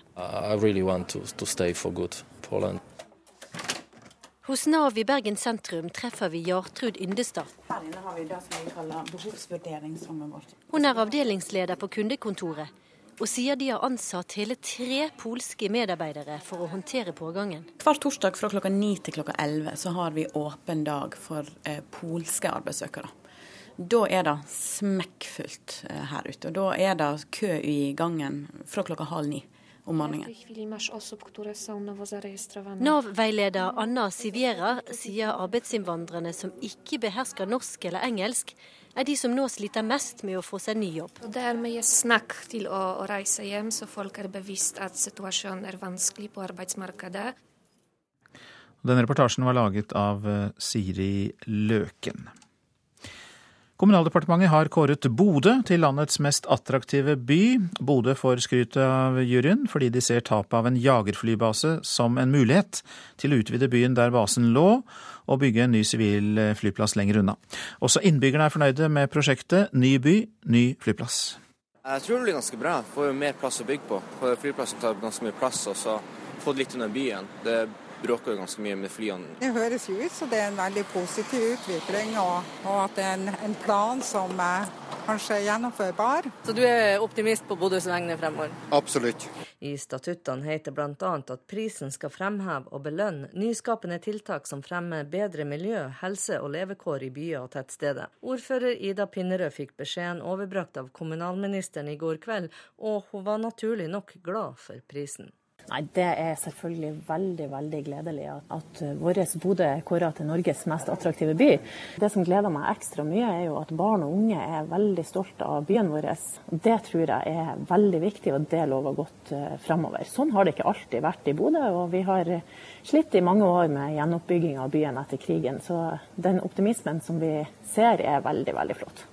Really to, to hos Nav i Bergen sentrum treffer vi Jartrud Yndestad. Her inne har vi det som vi kaller behovsvurderingsrommet vårt. Hun er avdelingsleder på kundekontoret, og sier de har ansatt hele tre polske medarbeidere for å håndtere pågangen. Hver torsdag fra klokka ni til klokka elleve så har vi åpen dag for eh, polske arbeidssøkere. Da er det smekkfullt eh, her ute. og Da er det kø i gangen fra klokka halv ni om morgenen. Nav-veileder Anna Siviera sier arbeidsinnvandrerne som ikke behersker norsk eller engelsk, er de som nå sliter mest med å få seg ny jobb. Det er mye snakk til å, å reise hjem, så folk er bevisst at situasjonen er vanskelig på arbeidsmarkedet. Denne reportasjen var laget av eh, Siri Løken. Kommunaldepartementet har kåret Bodø til landets mest attraktive by. Bodø får skryt av juryen fordi de ser tapet av en jagerflybase som en mulighet til å utvide byen der basen lå, og bygge en ny sivil flyplass lenger unna. Også innbyggerne er fornøyde med prosjektet Ny by, ny flyplass. Jeg tror det blir ganske bra. Får jo mer plass å bygge på. Flyplassen tar ganske mye plass, og så fått litt under byen. Det bråker jo ganske mye med flyene. Det høres jo ut som det er en veldig positiv utvikling, og, og at det er en, en plan som er kanskje er gjennomførbar. Så du er optimist på Bodøs vegne fremover? Absolutt. I statuttene heter bl.a. at prisen skal fremheve og belønne nyskapende tiltak som fremmer bedre miljø, helse og levekår i byer og tettsteder. Ordfører Ida Pinnerød fikk beskjeden overbrakt av kommunalministeren i går kveld, og hun var naturlig nok glad for prisen. Nei, Det er selvfølgelig veldig veldig gledelig at, at vår Bodø er kåra til Norges mest attraktive by. Det som gleder meg ekstra mye, er jo at barn og unge er veldig stolte av byen vår. Det tror jeg er veldig viktig, og det lover godt uh, framover. Sånn har det ikke alltid vært i Bodø, og vi har slitt i mange år med gjenoppbygging av byen etter krigen. Så den optimismen som vi ser, er veldig, veldig flott.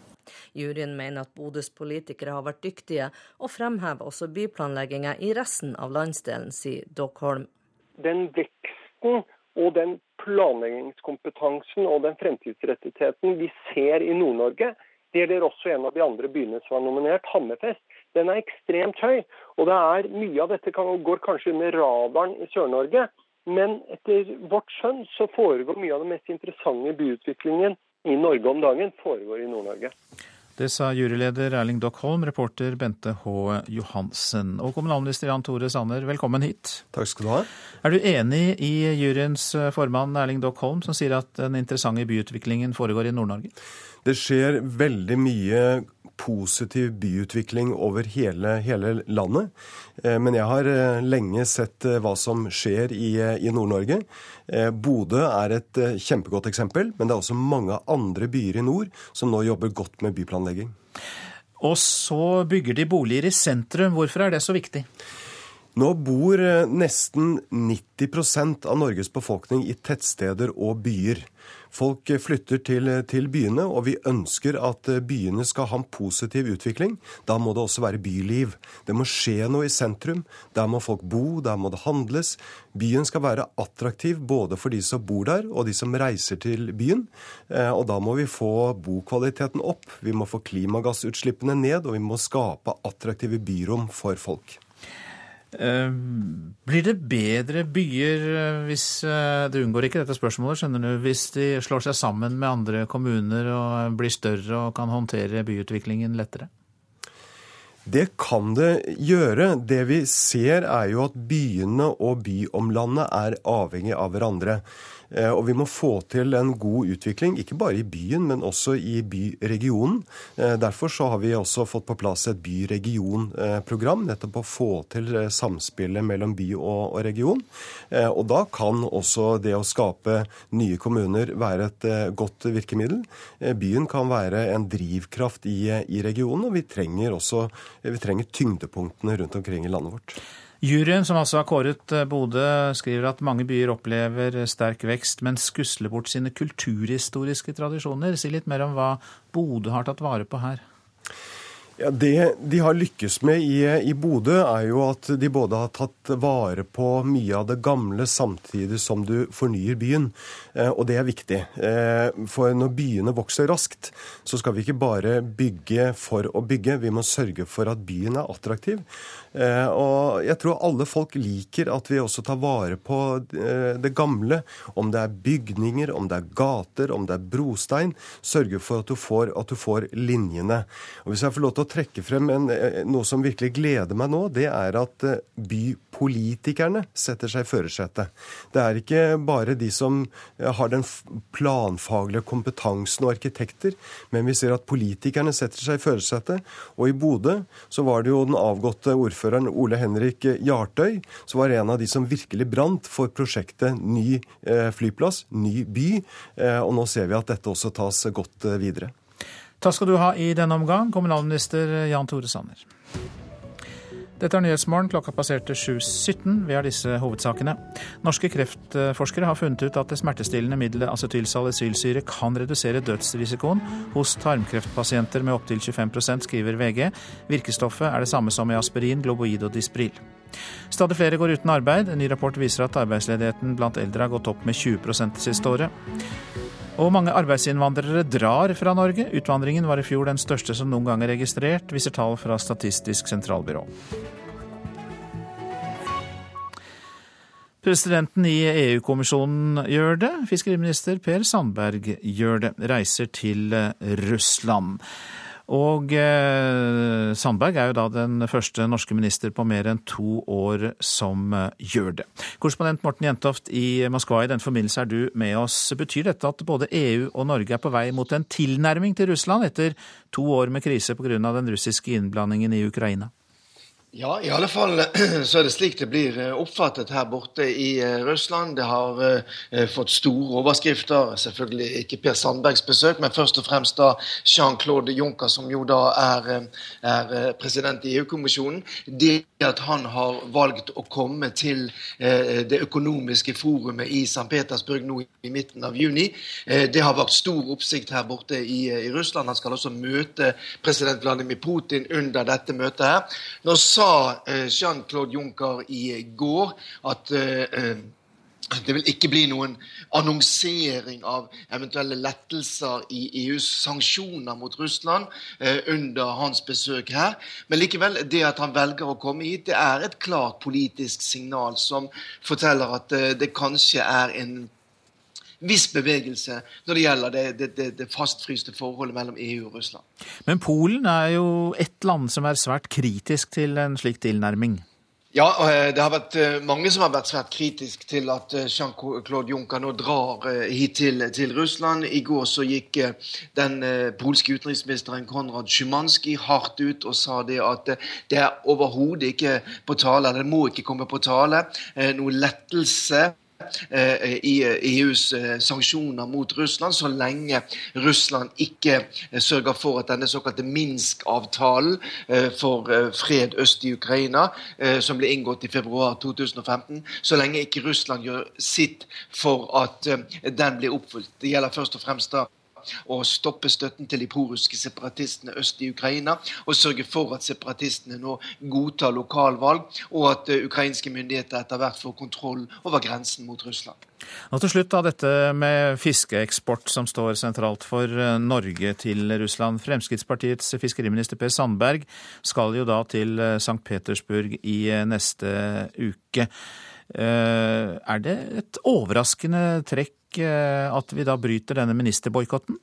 Juryen mener at Bodøs politikere har vært dyktige, og fremhever også byplanlegginga i resten av landsdelen, sier Dockholm. Den veksten og den planleggingskompetansen og den fremtidsrettigheten vi ser i Nord-Norge, det gjelder også en av de andre byene som er nominert, Hammerfest. Den er ekstremt høy. Og det er mye av dette kan, går kanskje under radaren i Sør-Norge. Men etter vårt skjønn så foregår mye av den mest interessante byutviklingen i Norge om dagen, foregår i Nord-Norge. Det sa juryleder Erling Dockholm, reporter Bente H. Johansen. Og kommunalminister Jan Tore Sanner, velkommen hit. Takk skal du ha. Er du enig i juryens formann Erling Dockholm, som sier at den interessante byutviklingen foregår i Nord-Norge? Det skjer veldig mye positiv byutvikling over hele, hele landet. Eh, men jeg har eh, lenge sett eh, hva som skjer i, i Nord-Norge. Bodø er et kjempegodt eksempel, men det er også mange andre byer i nord som nå jobber godt med byplanlegging. Og så bygger de boliger i sentrum. Hvorfor er det så viktig? Nå bor nesten 90% av Norges befolkning i tettsteder og byer. Folk flytter til, til, byene, og vi ønsker at byene skal ha en positiv utvikling. Da må det også være byliv. Det må skje noe i sentrum. Der må folk bo, der må det handles. Byen skal være attraktiv både for de som bor der, og de som reiser til byen. Eh, og da må vi få bokvaliteten opp, vi må få klimagassutslippene ned, og vi må skape attraktive byrom for folk. Eh, blir det bedre byer eh, hvis eh, Du unngår ikke dette spørsmålet, skjønner du, hvis de slår seg sammen med andre kommuner og blir større og kan håndtere byutviklingen lettere? Det kan det gjøre. Det vi ser er jo at byene og byomlandet er avhengig av hverandre. Eh, og vi må få til en god utvikling, ikke bare i byen, men også i byregionen. Eh, derfor så har vi også fått på plass et by-region-program, nettopp å få til samspillet mellom by og region. Og da kan også det å skape nye kommuner være et godt virkemiddel. Byen kan være en drivkraft i regionen, og vi trenger også vi trenger tyngdepunktene rundt omkring i landet vårt. Juryen som altså har kåret eh, Bodø, skriver at mange byer opplever sterk vekst, men skusler bort sine kulturhistoriske tradisjoner. Si litt mer om hva Bodø har tatt vare på her. Ja, Det de har lykkes med i, i Bodø, er jo at de både har tatt vare på mye av det gamle samtidig som du fornyer byen. Eh, og det er viktig. Eh, for når byene vokser raskt, så skal vi ikke bare bygge for å bygge. Vi må sørge for at byen er attraktiv. Eh, og jeg tror alle folk liker at vi også tar vare på eh, det gamle. Om det er bygninger, om det er gater, om det er brostein. Sørge for at du får, at du får linjene. Og hvis jeg får lov til å trekke frem en, eh, noe som virkelig gleder meg nå, det er at bypolitikerne setter seg i førersetet. Det er ikke bare de som har den planfaglige kompetansen og arkitekter, men vi ser at politikerne setter seg i førersetet. Og i Bodø så var det jo den avgåtte ordføreren Ole Henrik Jartøy, som var en av de som virkelig brant for prosjektet ny flyplass, ny by. Og nå ser vi at dette også tas godt videre. Takk skal du ha i denne omgang, kommunalminister Jan Tore Sanner. Dette er Nyhetsmorgen. Klokka passerte 7.17. Vi har disse hovedsakene. Norske kreftforskere har funnet ut at det smertestillende middelet acetylsalicylsyre kan redusere dødsrisikoen hos tarmkreftpasienter med opptil 25% skriver VG. Virkestoffet er det samme som i aspirin, globoid og Dispril. Stadig flere går uten arbeid. En ny rapport viser at arbeidsledigheten blant eldre har gått opp med 20 det siste året. Og mange arbeidsinnvandrere drar fra Norge. Utvandringen var i fjor den største som noen gang er registrert, viser tall fra Statistisk sentralbyrå. Presidenten i EU-kommisjonen gjør det. Fiskeriminister Per Sandberg gjør det. Reiser til Russland. Og eh, Sandberg er jo da den første norske minister på mer enn to år som eh, gjør det. Korrespondent Morten Jentoft i Moskva, i den forbindelse er du med oss. Betyr dette at både EU og Norge er på vei mot en tilnærming til Russland etter to år med krise pga. den russiske innblandingen i Ukraina? Ja, i alle fall så er det slik det blir eh, oppfattet her borte i eh, Russland. Det har uh, fått store overskrifter. Selvfølgelig ikke Per Sandbergs besøk, men først og fremst da Jean-Claude Juncker, som jo da er, er president i EU-kommisjonen. Det at han har valgt å komme til det økonomiske forumet i St. Petersburg nå i midten av juni, det har vært stor oppsikt her borte i, i, Russland. Han skal også møte president Vladimir Putin under dette møtet her. Nå sa eh, Jean-Claude Juncker i går at eh, det vil ikke bli noen annonsering av eventuelle lettelser i EUs sanksjoner mot Russland eh, under hans besøk her. Men likevel, det at han velger å komme hit, det er et klart politisk signal som forteller at eh, det kanskje er en viss bevegelse når det gjelder det, det, det, fastfryste forholdet mellom EU og Russland. Men Polen er jo et land som er svært kritisk til en slik tilnærming? Ja, eh, det har vært eh, mange som har vært svært kritisk til at eh, Jean-Claude Juncker nå drar hit til, til, Russland. I går så gikk den polske utenriksministeren Konrad Szymanski hardt ut og sa det at det er overhodet ikke på tale, eller det må ikke komme på tale, noe lettelse i EUs eh, sanksjoner mot Russland, så lenge Russland ikke eh, sørger for at denne såkalte Minsk-avtalen for fred øst i Ukraina, som ble inngått i februar 2015, så lenge ikke Russland gjør sitt for at den blir oppfylt. Det gjelder først og fremst da å stoppe støtten til de poruske separatistene øst i Ukraina, og sørge for at separatistene nå godtar lokalvalg, og at uh, ukrainske myndigheter etter hvert får kontroll over grensen mot Russland. Og til slutt da dette med fiskeeksport som står sentralt for eh, Norge til Russland. Fremskrittspartiets fiskeriminister Per Sandberg skal jo da til eh, St. Petersburg i neste uke. Er det et overraskende trekk at vi da bryter denne ministerboikotten?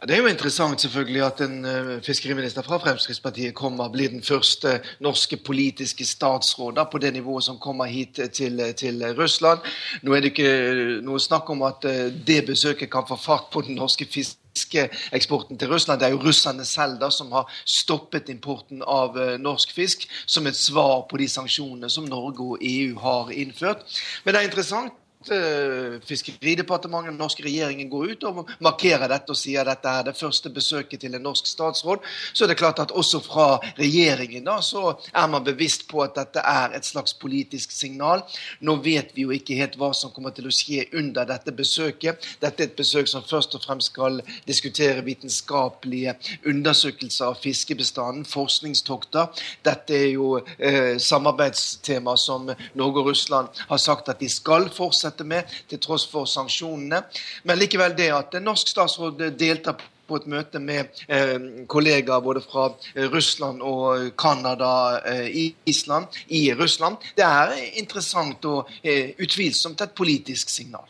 Det er jo interessant selvfølgelig at en uh, fiskeriminister fra Fremskrittspartiet kommer, blir den første norske politiske statsråd på det nivået som kommer hit til, til, Russland. Nå er det ikke noe snakk om at det besøket kan få fart på den norske fiskeeksporten til Russland. Det er jo russerne selv da som har stoppet importen av norsk fisk som et svar på de sanksjonene som Norge og EU har innført. Men det er interessant Eh, Fiskeridepartementet, den norske regjeringen går ut og markerer dette og sier dette er det første besøket til en norsk statsråd, så er det klart at også fra regjeringen da, så er man bevisst på at dette er et slags politisk signal. Nå vet vi jo ikke helt hva som kommer til å skje under dette besøket. Dette er et besøk som først og fremst skal diskutere vitenskapelige undersøkelser av fiskebestanden, forskningstokter. Dette er jo eh, samarbeidstema som Norge og Russland har sagt at de skal fortsette fortsette med, til tross for sanksjonene. Men likevel det at en norsk statsråd deltar på et møte med eh, kollegaer både fra Russland og Canada, eh, Island, i Russland. Det er interessant og eh, utvilsomt et politisk signal.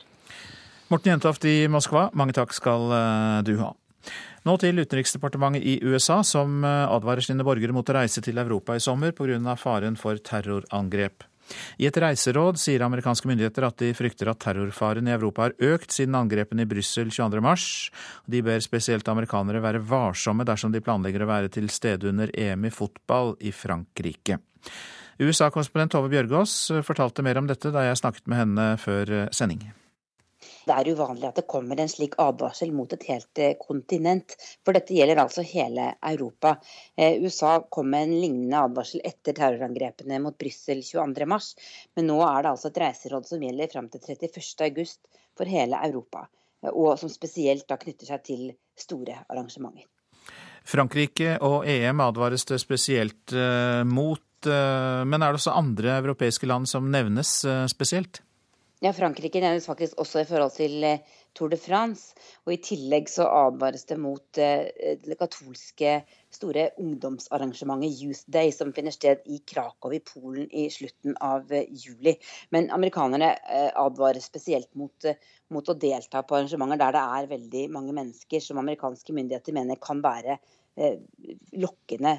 Morten Jentoft i Moskva, mange takk skal eh, du ha. Nå til Utenriksdepartementet i USA, som eh, advarer sine borgere mot å reise til Europa i sommer pga. faren for terrorangrep. I et reiseråd sier amerikanske myndigheter at de frykter at terrorfaren i Europa har økt siden angrepene i Brussel 22.3. De ber spesielt amerikanere være varsomme dersom de planlegger å være til stede under EM i fotball i Frankrike. USA-korrespondent Tove Bjørgaas fortalte mer om dette da jeg snakket med henne før sending. Det er uvanlig at det kommer en slik advarsel mot et helt eh, kontinent, for dette gjelder altså hele Europa. Eh, USA kom med en lignende advarsel etter terrorangrepene mot Brussel 22.3, men nå er det altså et reiseråd som gjelder fram til 31.8 for hele Europa, eh, og som spesielt da knytter seg til store arrangementer. Frankrike og EM advares det spesielt mot, men er det også andre europeiske land som nevnes spesielt? Ja, Frankrike nevnes faktisk også i forhold til eh, Tour de France. Og i tillegg så advares det mot eh, det katolske store ungdomsarrangementet Youth Day, som finner sted i Krakow i Polen i slutten av eh, juli. Men amerikanerne advarer spesielt mot, mot å delta på arrangementer der det er veldig mange mennesker som amerikanske myndigheter mener kan være lokkende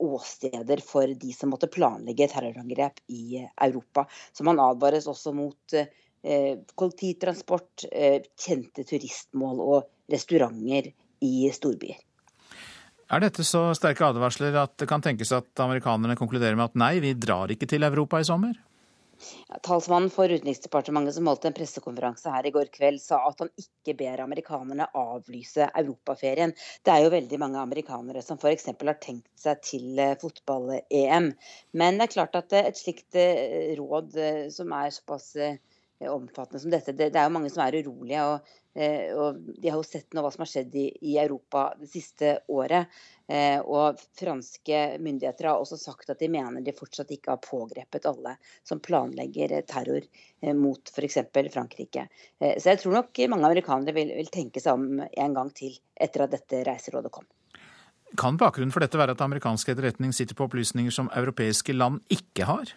åsteder for de som måtte planlegge terrorangrep i Europa. Så man advares også mot kollektivtransport, kjente turistmål og restauranter i storbyer. Er dette så sterke advarsler at det kan tenkes at amerikanerne konkluderer med at nei, vi drar ikke til Europa i sommer? Talsmannen for Utenriksdepartementet som holdt en pressekonferanse her i går kveld, sa at han ikke ber amerikanerne avlyse europaferien. Det er jo veldig mange amerikanere som f.eks. har tenkt seg til eh, fotball-EM. Men det er klart at eh, et slikt eh, råd som er såpass omfattende som dette, det, er jo mange som er urolige. og og De har jo sett nå hva som har skjedd i, i Europa det siste året. Eh, og franske myndigheter har også sagt at de mener de fortsatt ikke har pågrepet alle som planlegger terror eh, mot f.eks. Frankrike. Eh, så jeg tror nok mange amerikanere vil, vil tenke seg om en gang til etter at dette reiserådet kom. Kan bakgrunnen for dette være at amerikansk etterretning sitter på opplysninger som europeiske land ikke har?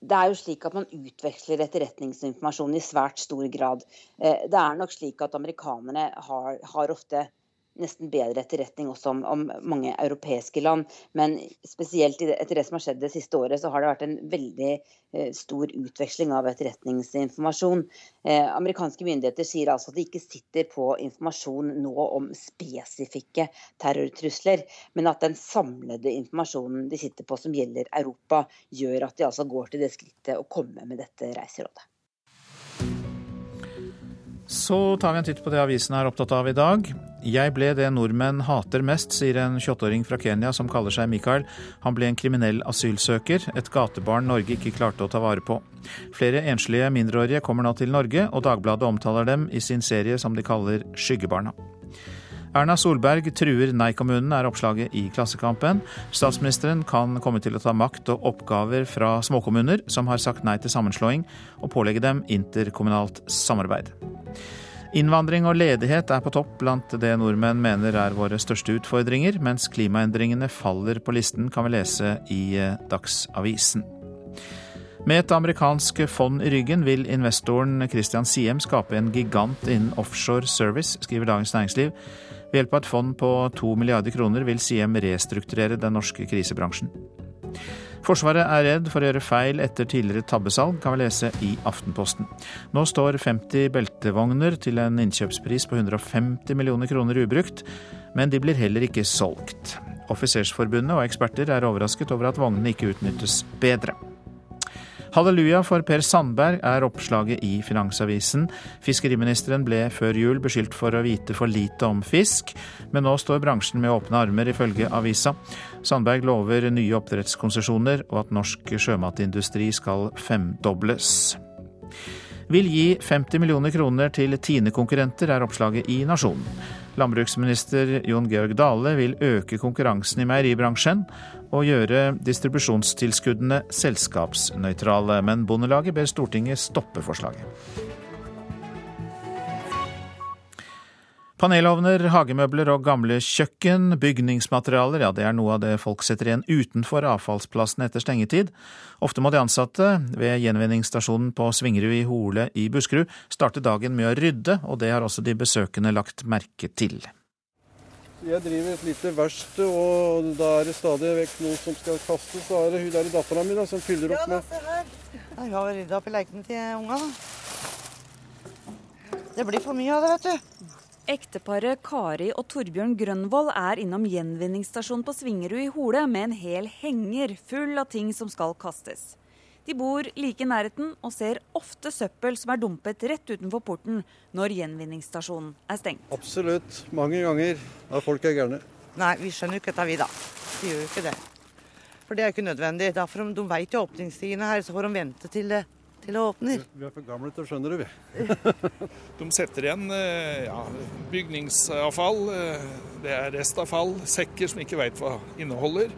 Det er jo slik at man utveksler etterretningsinformasjon i svært stor grad. Det er nok slik at amerikanerne har, har ofte nesten bedre etterretning også om, om, mange europeiske land. Men spesielt etter det som har skjedd det siste året, så har det vært en veldig eh, stor utveksling av etterretningsinformasjon. Eh, amerikanske myndigheter sier altså at de ikke sitter på informasjon nå om spesifikke terrortrusler, men at den samlede informasjonen de sitter på som gjelder Europa, gjør at de altså går til det skrittet å komme med dette reiserådet. Så tar vi en titt på det avisen er opptatt av i dag. Jeg ble det nordmenn hater mest, sier en 28-åring fra Kenya som kaller seg Mikael. Han ble en kriminell asylsøker, et gatebarn Norge ikke klarte å ta vare på. Flere enslige mindreårige kommer nå til Norge, og Dagbladet omtaler dem i sin serie som de kaller Skyggebarna. Erna Solberg truer nei-kommunen, er oppslaget i Klassekampen. Statsministeren kan komme til å ta makt og oppgaver fra småkommuner som har sagt nei til sammenslåing, og pålegge dem interkommunalt samarbeid. Innvandring og ledighet er på topp blant det nordmenn mener er våre største utfordringer, mens klimaendringene faller på listen, kan vi lese i eh, Dagsavisen. Med et amerikansk fond i ryggen vil investoren Christian Siem skape en gigant innen offshore service, skriver Dagens Næringsliv. Ved hjelp av et fond på to milliarder kroner vil Siem restrukturere den norske krisebransjen. Forsvaret er redd for å gjøre feil etter tidligere tabbesalg, kan vi lese i Aftenposten. Nå står 50 beltevogner til en innkjøpspris på 150 millioner kroner ubrukt, men de blir heller ikke solgt. Offisersforbundet og eksperter er overrasket over at vognene ikke utnyttes bedre. Halleluja for Per Sandberg er oppslaget i Finansavisen. Fiskeriministeren ble før jul beskyldt for å vite for lite om fisk, men nå står bransjen med åpne armer, ifølge avisa. Sandberg lover nye oppdrettskonsesjoner og at norsk sjømatindustri skal femdobles. Vil gi 50 millioner kroner til Tine-konkurrenter, er oppslaget i Nasjonen. Landbruksminister Jon Georg Dale vil øke konkurransen i meieribransjen og gjøre distribusjonstilskuddene selskapsnøytrale, men Bondelaget ber Stortinget stoppe forslaget. Panelovner, hagemøbler og gamle kjøkken, bygningsmaterialer, ja det er noe av det folk setter igjen utenfor avfallsplassen etter stengetid. Ofte må de ansatte ved gjenvinningsstasjonen på Svingerud i Hole i Buskerud starte dagen med å rydde, og det har også de besøkende lagt merke til. Jeg driver et lite verksted, og da er det stadig vekk noe som skal kastes. Så er det hun der dattera mi som fyller opp med Ja, da, se her. Her har rydda opp i leikene til unga, da. Det blir for mye av det, vet du. Ekteparet Kari og Torbjørn Grønvoll er innom gjenvinningsstasjonen på Svingerud i Hole med en hel henger full av ting som skal kastes. De bor like i nærheten og ser ofte søppel som er dumpet rett utenfor porten når gjenvinningsstasjonen er stengt. Absolutt. Mange ganger. Ja, folk er gærne. Nei, vi skjønner jo ikke dette, vi, da. Vi gjør jo ikke det. For det er jo ikke nødvendig. Derfor, de vet jo åpningstidene her, så får de vente til det, til det åpner. Vi er for gamle til å skjønne det, vi. De setter igjen eh, ja, bygningsavfall, eh, det er restavfall, sekker som ikke veit hva inneholder.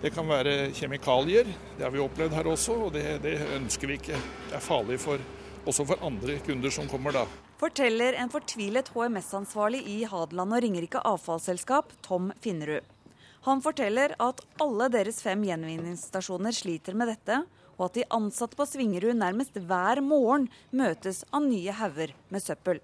Det kan være kjemikalier, det har vi opplevd her også, og det, det ønsker vi ikke. Det er farlig for, også for andre kunder som kommer da. Forteller en fortvilet HMS-ansvarlig i Hadeland og Ringerike avfallsselskap, Tom Finnerud. Han forteller at alle deres fem gjenvinningsstasjoner sliter med dette, og at de ansatte på Svingerud nærmest hver morgen møtes av nye hauger med søppel.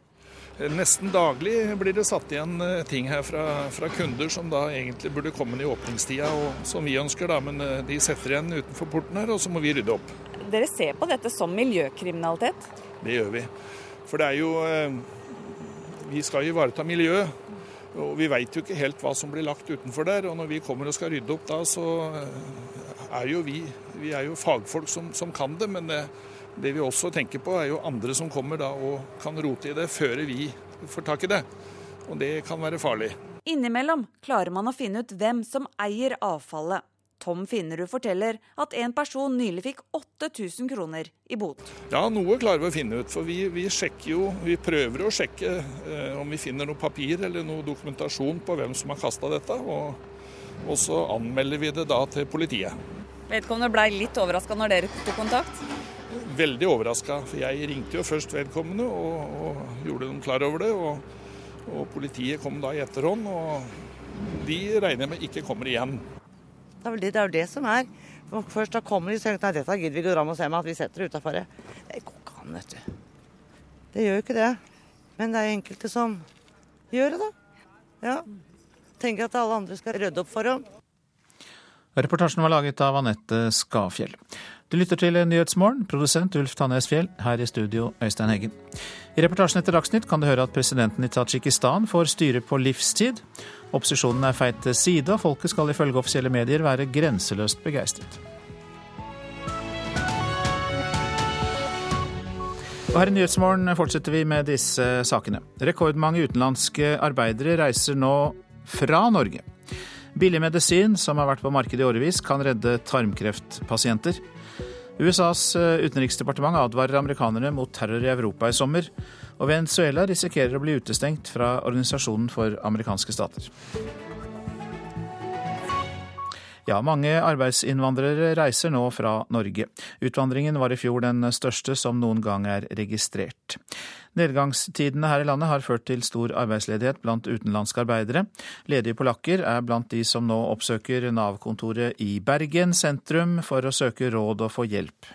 Nesten daglig blir det satt igjen eh, ting her fra, fra, kunder som da egentlig burde komme i åpningstida, og som vi ønsker, da, men eh, de setter igjen utenfor porten her, og så må vi rydde opp. Dere ser på dette som miljøkriminalitet? Det gjør vi. For det er jo eh, Vi skal ivareta miljøet. Og vi veit jo ikke helt hva som blir lagt utenfor der. Og når vi kommer og skal rydde opp da, så er jo vi Vi er jo fagfolk som, som kan det, men det, det vi også tenker på, er jo andre som kommer da og kan rote i det før vi får tak i det. Og det kan være farlig. Innimellom klarer man å finne ut hvem som eier avfallet. Tom Finnerud forteller at en person nylig fikk 8000 kroner i bot. Ja, noe klarer vi å finne ut. For vi, vi jo, vi prøver å sjekke eh, om vi finner noe papir eller noe dokumentasjon på hvem som har kasta dette. Og, og så anmelder vi det da til politiet. Vedkommende blei litt overraska når dere tok kontakt? veldig overraska. For jeg ringte jo først vedkommende og, og gjorde dem klar over det. Og, og, politiet kom da i etterhånd, og de regner jeg med ikke kommer igjen. Det er, det, det er jo det som er. Først da kommer de og sier at dette gidder vi ikke å dra med og se med at vi setter det utafor. Det går ikke an, vet du. Det gjør jo ikke det. Men det er enkelte som gjør det, da. Ja. Tenker at alle andre skal rydde opp for dem. Reportasjen var laget av Anette Skafjell. Du lytter til Nyhetsmorgen, produsent Ulf Tannes Fjell, her i studio Øystein Heggen. I reportasjen etter Dagsnytt kan du høre at presidenten i Tadsjikistan får styre på livstid. Opposisjonen er feit til side, og folket skal ifølge offisielle medier være grenseløst begeistret. Og her i Nyhetsmorgen fortsetter vi med disse sakene. Rekordmange utenlandske arbeidere reiser nå fra Norge. Billig medisin som har vært på markedet i årevis, kan redde tarmkreftpasienter. USAs utenriksdepartement advarer amerikanerne mot terror i Europa i sommer. Og Venezuela risikerer å bli utestengt fra Organisasjonen for amerikanske stater. Ja, mange arbeidsinnvandrere reiser nå fra Norge. Utvandringen var i fjor den største som noen gang er registrert. Nedgangstidene her i landet har ført til stor arbeidsledighet blant utenlandske arbeidere. Ledige polakker er blant de som nå oppsøker Nav-kontoret i Bergen sentrum for å søke råd og få hjelp.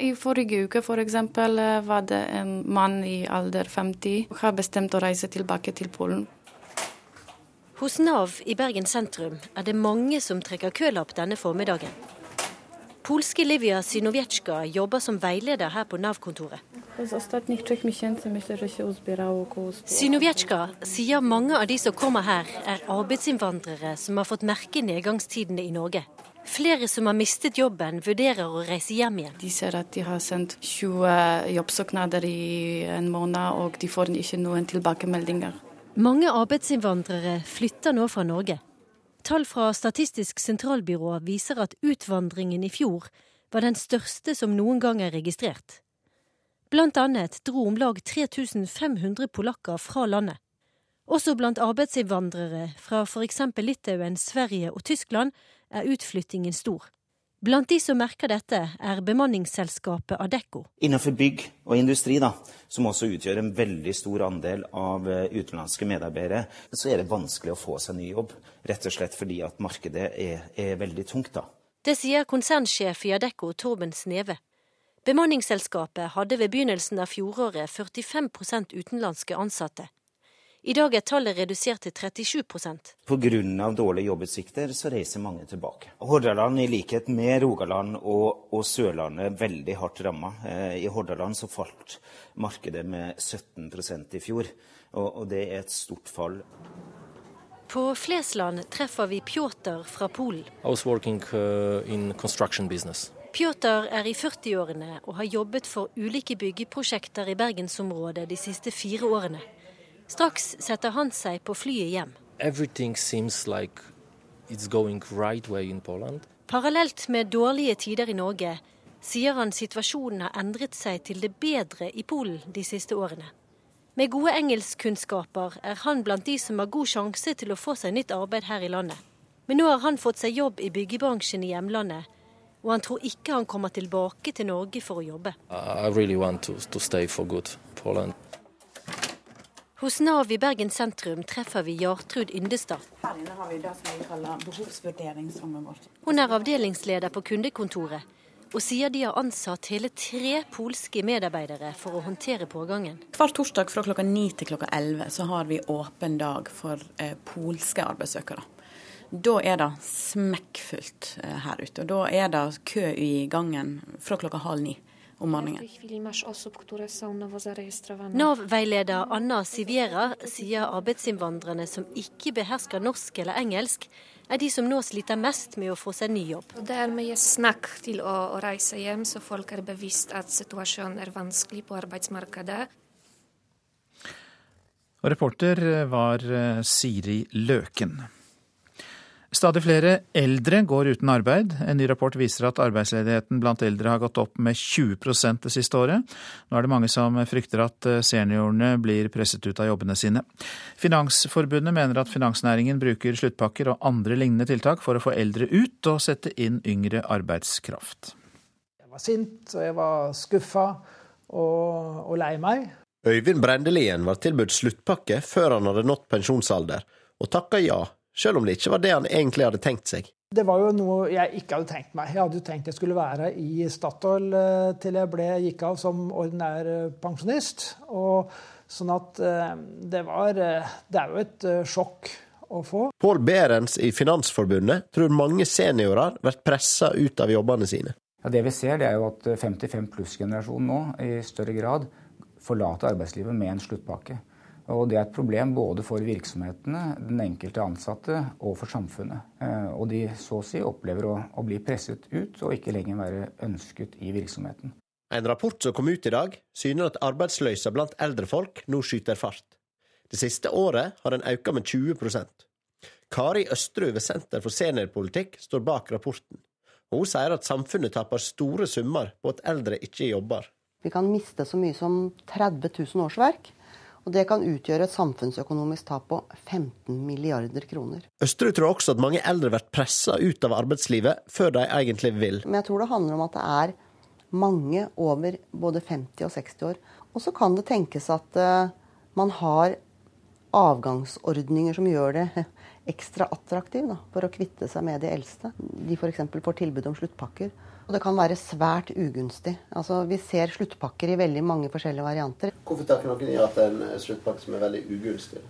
I forrige uke for eksempel, var det en mann i alder 50 som har bestemt å reise tilbake til Polen. Hos Nav i Bergen sentrum er det mange som trekker kølapp denne formiddagen. Polske Livia Synowiecka jobber som veileder her på Nav-kontoret. Synowiecka sier mange av de som kommer her, er arbeidsinnvandrere som har fått merke nedgangstidene i Norge. Flere som har mistet jobben, vurderer å reise hjem igjen. De ser at de har sendt 20 jobbsøknader i en måned, og de får ikke noen tilbakemeldinger. Mange arbeidsinnvandrere flytter nå fra Norge. Tall fra Statistisk sentralbyrå viser at utvandringen i fjor var den største som noen gang er registrert. Blant annet dro om lag 3500 polakker fra landet. Også blant arbeidsinnvandrere fra f.eks. Litauen, Sverige og Tyskland er utflyttingen stor. Blant de som merker dette, er bemanningsselskapet Adecco. Innenfor bygg og industri, da, som også utgjør en veldig stor andel av eh, utenlandske medarbeidere, så er det vanskelig å få seg ny jobb. Rett og slett fordi at markedet er, er veldig tungt, da. Det sier konsernsjef i Adecco, Torben Sneve. Bemanningsselskapet hadde ved begynnelsen av fjoråret 45 utenlandske ansatte. I dag er tallet redusert til 37% Pga. dårlige jobbutsikter så reiser mange tilbake. Hordaland, i likhet med Rogaland og, og Sørlandet, veldig hardt ramma. Eh, I Hordaland så falt markedet med 17% i fjor, og, og det er et stort fall. På Flesland treffer vi Pjotr fra Polen. Uh, Pjotr er i 40-årene og har jobbet for ulike byggeprosjekter i bergensområdet de siste fire årene. Straks setter han seg på flyet hjem. Like right Parallelt med dårlige tider i Norge sier han situasjonen har endret seg til det bedre i Polen de siste årene. Med gode engelskkunnskaper er han blant de som har god sjanse til å få seg nytt arbeid her i landet. Men nå har han fått seg jobb i byggebransjen i hjemlandet, og han tror ikke han kommer tilbake til Norge for å jobbe. Really to, to for good. Hos Nav i Bergen sentrum treffer vi Jartrud Yndestad. Her inne har vi det som vi kaller behovsvurderingsrommet vårt. Hun er avdelingsleder på kundekontoret, og sier de har ansatt hele tre polske medarbeidere for å håndtere pågangen. Hver torsdag fra klokka ni til klokka elleve så har vi åpen dag for eh, polske arbeidssøkere. Da er det smekkfullt eh, her ute. og Da er det kø i gangen fra klokka halv ni om morgenen. Nav-veileder Anna Siviera sier arbeidsinnvandrerne som ikke behersker norsk eller engelsk, er de som nå sliter mest med å få seg ny jobb. Det er mye snakk til å, å reise hjem, så folk er bevisst at situasjonen er vanskelig på arbeidsmarkedet. Og reporter var eh, Siri Løken. Stadig flere eldre går uten arbeid. En ny rapport viser at arbeidsledigheten blant eldre har gått opp med 20% det siste året. Nå er det mange som frykter at eh, seniorene blir presset ut av jobbene sine. Finansforbundet mener at finansnæringen bruker sluttpakker og andre lignende tiltak for å få eldre ut og sette inn yngre arbeidskraft. Jeg var sint, og jeg var skuffa og, og lei meg. Øyvind Brendelien var tilbudt sluttpakke før han hadde nådd pensjonsalder, og takka ja selv om det ikke var det han egentlig hadde tenkt seg. Det var jo noe jeg ikke hadde tenkt meg. Jeg hadde jo tenkt jeg skulle være i Statoil eh, til jeg ble, gikk av som ordinær eh, pensjonist. Og sånn at eh, det var Det er jo et sjokk å få. Pål Berens i Finansforbundet tror mange seniorer blir pressa ut av jobbene sine. Ja, det vi ser, det er jo at 55 pluss-generasjonen nå i større grad forlater arbeidslivet med en sluttpakke. Og Det er et problem både for virksomhetene, den enkelte ansatte og for samfunnet. Eh, og de så å si opplever å, å bli presset ut og ikke lenger være ønsket i virksomheten. En rapport som kom ut i dag, syner at arbeidsløysa blant eldre folk nå skyter fart. Det siste året har den økt med 20% Kari Østrud ved Senter for seniorpolitikk står bak rapporten. Hun sier at samfunnet taper store summer på at eldre ikke jobber. Vi kan miste så mye som 30 000 årsverk. Og det kan utgjøre et samfunnsøkonomisk tap på 15 milliarder kroner. Østerud tror også at mange eldre blir pressa ut av arbeidslivet før de egentlig vil. Men jeg tror det handler om at det er mange over både 50 og 60 år. Og så kan det tenkes at uh, man har avgangsordninger som gjør det ekstra attraktivt for å kvitte seg med de eldste. De f.eks. får tilbud om sluttpakker. Og det kan være svært ugunstig. Altså, vi ser sluttpakker i veldig mange forskjellige varianter. Hvorfor takker noen ja til en sluttpakke som er veldig ugunstig?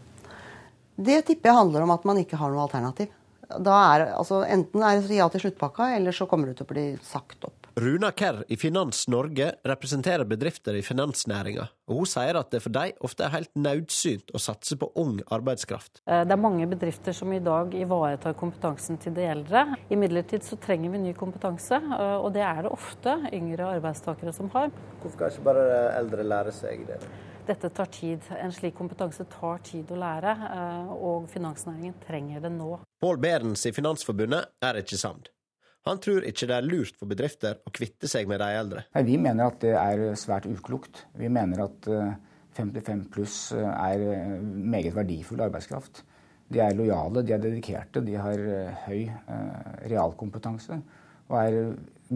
Det tipper jeg handler om at man ikke har noe alternativ. Da er, altså, enten er det ja til sluttpakka, eller så kommer det til å bli sagt opp. Runa Kerr i Finans Norge representerer bedrifter i finansnæringa, og hun sier at det for dem ofte er helt nødsynt å satse på ung arbeidskraft. Eh, det er mange bedrifter som i dag ivaretar kompetansen til de eldre. Imidlertid så trenger vi ny kompetanse, eh, og det er det ofte yngre arbeidstakere som har. Hvorfor kan ikke bare eldre lære seg det? Dette tar tid. En slik kompetanse tar tid å lære, eh, og finansnæringen trenger det nå. Pål Berens i Finansforbundet er ikke samd. Han tror ikke det er lurt for bedrifter å kvitte seg med de eldre. Nei, vi mener at det er svært uklokt. Vi mener at 55 eh, pluss eh, er eh, meget verdifull arbeidskraft. De er lojale, de er dedikerte, de har høy realkompetanse og er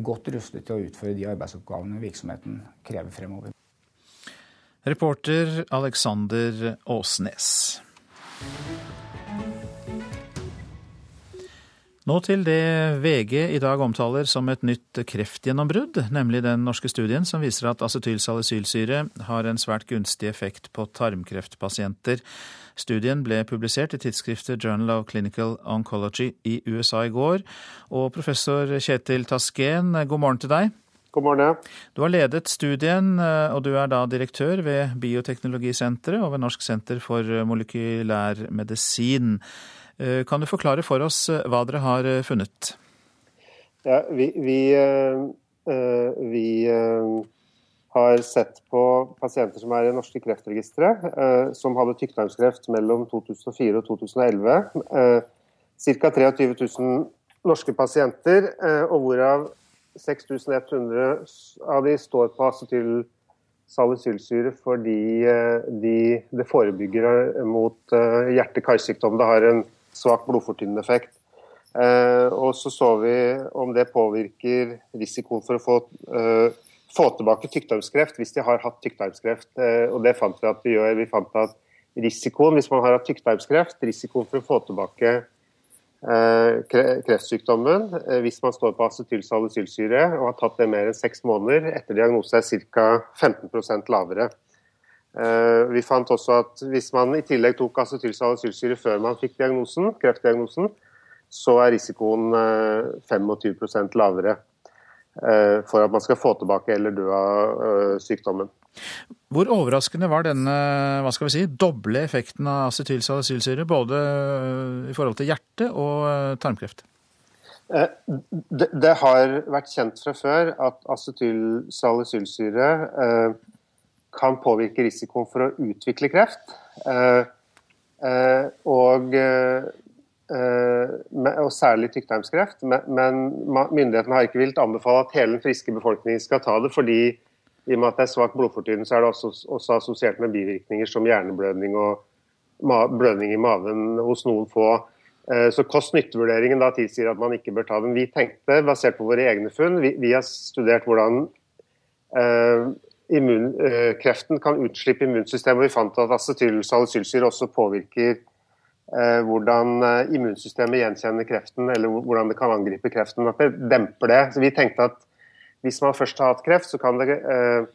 godt rustet til å utføre de arbeidsoppgavene virksomheten krever fremover. Reporter Alexander Åsnes. Nå til det VG i dag omtaler som et nytt kreftgjennombrudd, nemlig den norske studien som viser at acetylsalicylsyre har en svært gunstig effekt på tarmkreftpasienter. Studien ble publisert i tidsskriftet Journal of Clinical Oncology i USA i går. Og professor Kjetil Tasken, god morgen til deg. God morgen. Du har ledet studien, og du er da direktør ved Bioteknologisenteret og ved Norsk senter for molekylær medisin. Eh, kan du forklare for oss eh, hva dere har eh, funnet? Ja, vi, vi, vi har sett på pasienter som er i norske kreftregistre, som hadde tykktarmskreft mellom 2004 og 2011. Ca. 23 000 norske pasienter, og hvorav 6100 av de står på acetylsalicylsyre fordi de, det forebygger mot hjerte-karsykdom. Det har en svak blodfortynnende effekt. Eh, og så så vi om det påvirker risikoen for å få, uh, få tilbake tykktarmskreft hvis de har hatt tykktarmskreft. Uh, og det fant vi at vi gjør. Vi fant at risikoen hvis man har hatt tykktarmskreft, risikoen for å få tilbake kreftsykdommen hvis man står på acetylsalicylsyre og har tatt det mer enn seks måneder etter diagnose, er ca. 15% lavere. Eh, vi fant også at hvis man i tillegg tok acetylsalicylsyre før man fikk diagnosen, kreftdiagnosen, så er risikoen 25 eh, lavere eh, for at man skal få tilbake eller dø av sykdommen. Hvor overraskende var denne hva skal vi si, doble effekten av acetylsalicylsyre, både i forhold til hjerte og tarmkreft? Det, det har vært kjent fra før at acetylsalicylsyre kan påvirke risikoen for å utvikle kreft. Eh, eh, og, eh, og særlig tykktarmskreft. Men myndighetene har ikke villet anbefale at hele den friske befolkningen skal ta det, fordi i og med at det er svak blodfortynnelse, er det også, også assosiert med bivirkninger som hjerneblødning og blødning i maven hos noen få. Så kost-nytte-vurderingen tilsier at man ikke bør ta den. Vi tenkte, basert på våre egne funn, vi, vi har studert hvordan eh, immunkreften kan utslippe immunsystemet. Vi fant at acetylsalicylsyre også påvirker eh, hvordan eh, immunsystemet gjenkjenner kreften, eller hvordan det kan angripe kreften. At det demper det. Så vi tenkte at hvis man først har hatt kreft, så kan, det, eh,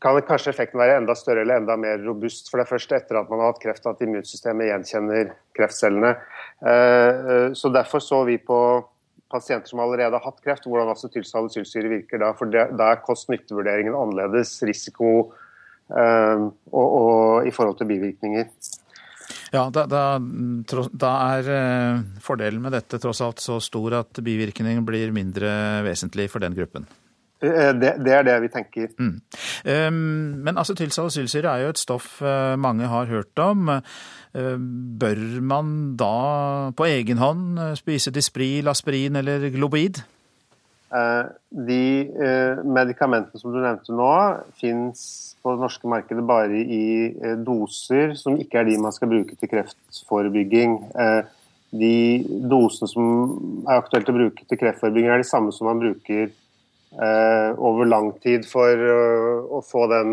kan det kanskje effekten være enda større eller enda mer robust. For det er først etter at man har hatt kreft at immunsystemet gjenkjenner kreftcellene. Så derfor så vi på pasienter som allerede har hatt kreft, hvordan acetylsalicylsyre virker da. For da er kost-nytte-vurderingen annerledes. Risiko øh, og, og, i forhold til bivirkninger. Ja, da, da, da, er eh, fordelen med dette tross alt så stor at bivirkningen blir mindre vesentlig for den gruppen. Eh, det, det er det vi tenker. Mm. Um, men acetylsalicylsyre er jo et stoff mange har hørt om. Eh, bør man da på egen hånd eh, spise Dispril, Aspirin eller Globid? Eh, de medikamentene som du nevnte nå, fins på det norske markedet bare i doser som ikke er de man skal bruke til kreftforebygging. De dosene som er aktuelt å bruke til kreftforebygging, er de samme som man bruker over lang tid for å få den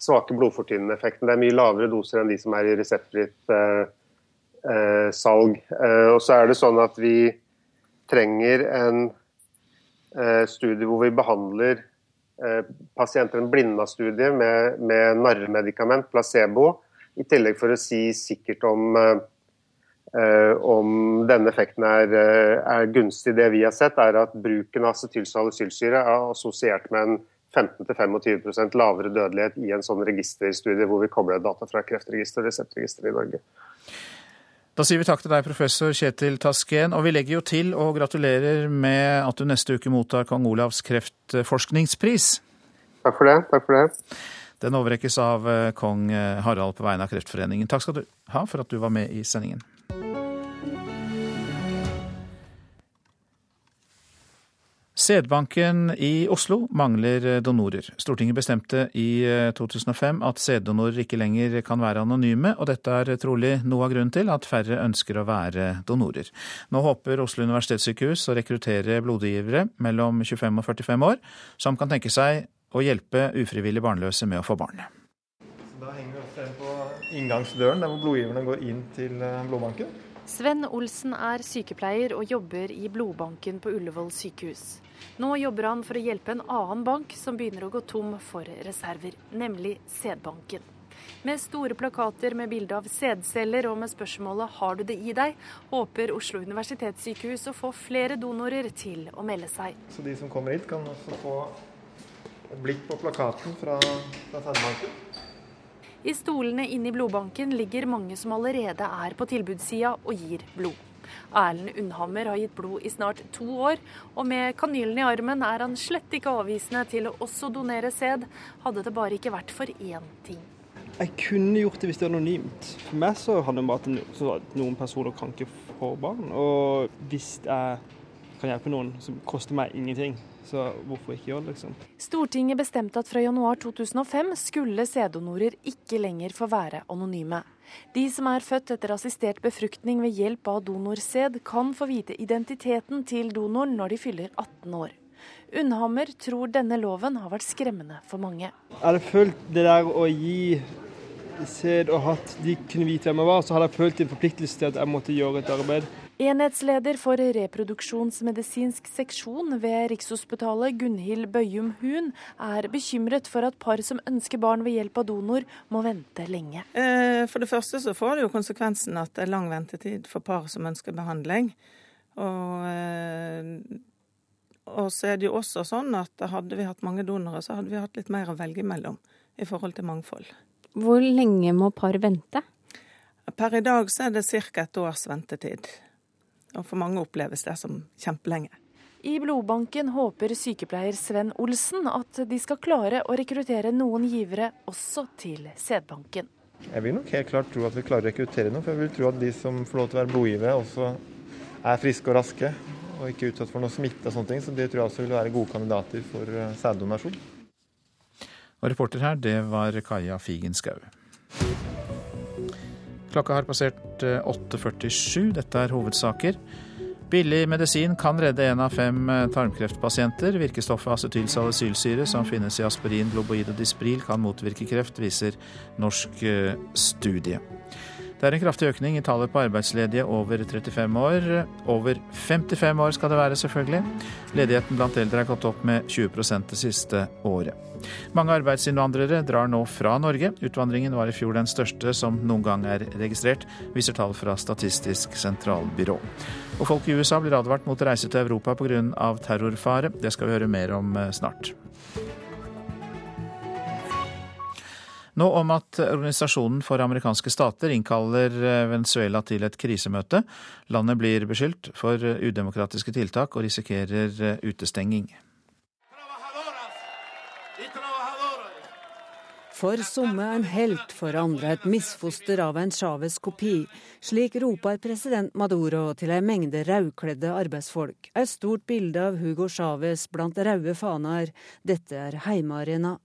svake blodfortynnende effekten. Det er mye lavere doser enn de som er i reseptfritt eh, eh, salg. Eh, og så er det sånn at vi trenger en eh, studie hvor vi behandler eh, pasienter, en blinda studie med, med narremedikament, placebo, i tillegg for å si sikkert om, eh, om denne effekten er, er, gunstig. Det vi har sett, er at bruken av acetylsalicylsyre er assosiert med en 15-25% lavere dødelighet i en sånn registerstudie hvor vi kobler data fra kreftregister og reseptregister i Norge. Da sier vi takk til deg, professor Kjetil Tasken. Og vi legger jo til og gratulerer med at du neste uke mottar kong Olavs kreftforskningspris. Takk for det. Takk for det. Den overrekkes av eh, kong eh, Harald på vegne av Kreftforeningen. Takk skal du ha for at du var med i sendingen. Sædbanken i Oslo mangler donorer. Stortinget bestemte i 2005 at sæddonorer ikke lenger kan være anonyme, og dette er trolig noe av grunnen til at færre ønsker å være donorer. Nå håper Oslo universitetssykehus å rekruttere blodgivere mellom 25 og 45 år, som kan tenke seg å hjelpe ufrivillig barnløse med å få barn. Da henger vi også på inngangsdøren, der hvor blodgiverne går inn til eh, blodbanken. Sven Olsen er sykepleier og jobber i blodbanken på Ullevål sykehus. Nå jobber han for å hjelpe en annen bank som begynner å gå tom for reserver, nemlig sædbanken. Med store plakater med bilde av sædceller og med spørsmålet 'Har du det i deg?' håper Oslo universitetssykehus å få flere donorer til å melde seg. Så de som kommer hit, kan også få et blikk på plakaten fra, fra sædbanken. I stolene inne i blodbanken ligger mange som allerede er på tilbudssida og gir blod. Erlend Unnhammer har gitt blod i snart to år, og med kanylen i armen er han slett ikke avvisende til å også donere sæd, hadde det bare ikke vært for én ting. Jeg kunne gjort det hvis det var anonymt. For meg så handler det om at noen personer kan ikke få barn. Og hvis jeg kan hjelpe noen, så koster meg ingenting. Så hvorfor ikke gjøre det, liksom. Stortinget bestemte at fra januar 2005 skulle sæddonorer ikke lenger få være anonyme. De som er født etter assistert befruktning ved hjelp av donorsæd, kan få vite identiteten til donoren når de fyller 18 år. Unnhammer tror denne loven har vært skremmende for mange. Jeg hadde følt det der å gi sæd og hatt de kunne vite hvem jeg var, så hadde jeg følt en forpliktelse til at jeg måtte gjøre et arbeid. Enhetsleder for reproduksjonsmedisinsk seksjon ved Rikshospitalet, Gunhild Bøyum Hun, er bekymret for at par som ønsker barn ved hjelp av donor, må vente lenge. Eh, for det første så får det jo konsekvensen at det er lang ventetid for par som ønsker behandling. Og, eh, og så er det jo også sånn at hadde vi hatt mange donorer, så hadde vi hatt litt mer å velge mellom i forhold til mangfold. Hvor lenge må par vente? Per i dag så er det ca. et års ventetid. Og for mange oppleves det som kjempelenge. I blodbanken håper sykepleier Sven Olsen at de skal klare å rekruttere noen givere også til sædbanken. Jeg vil nok helt klart tro at vi klarer å rekruttere noen, for jeg vil tro at de som får lov til å være blodgivere, også er friske og raske og ikke utsatt for noe smitte og sånne ting. Så det tror jeg også vil være gode kandidater for eh, sæddonasjon. Og reporter her, det var Kaja Figen Skau. Klokka har passert 8.47. Eh, Dette er hovedsaker. Billig medisin kan redde én av fem eh, tarmkreftpasienter. Virkestoffet acetylsalicylsyre, som finnes i aspirin, globoid og dispril, kan motvirke kreft, viser norsk eh, studie. Det er en kraftig økning i tallet på arbeidsledige over 35 år. Over 55 år skal det være, selvfølgelig. Ledigheten blant eldre er gått opp med 20% det siste året. Mange arbeidsinnvandrere drar nå fra Norge. Utvandringen var i fjor den største som noen gang er registrert, viser tall fra Statistisk sentralbyrå. Og folk i USA blir advart mot å reise til Europa pga. terrorfare. Det skal vi høre mer om eh, snart. Nå om at Organisasjonen for amerikanske stater innkaller eh, Venezuela til et krisemøte. Landet blir beskyldt for eh, udemokratiske tiltak og risikerer utestenging. For somme en helt, for andre et misfoster av en Chávez-kopi. Slik roper president Maduro til ei mengde rødkledde arbeidsfolk. Et stort bilde av Hugo Chávez blant røde faner. Dette er heimearena.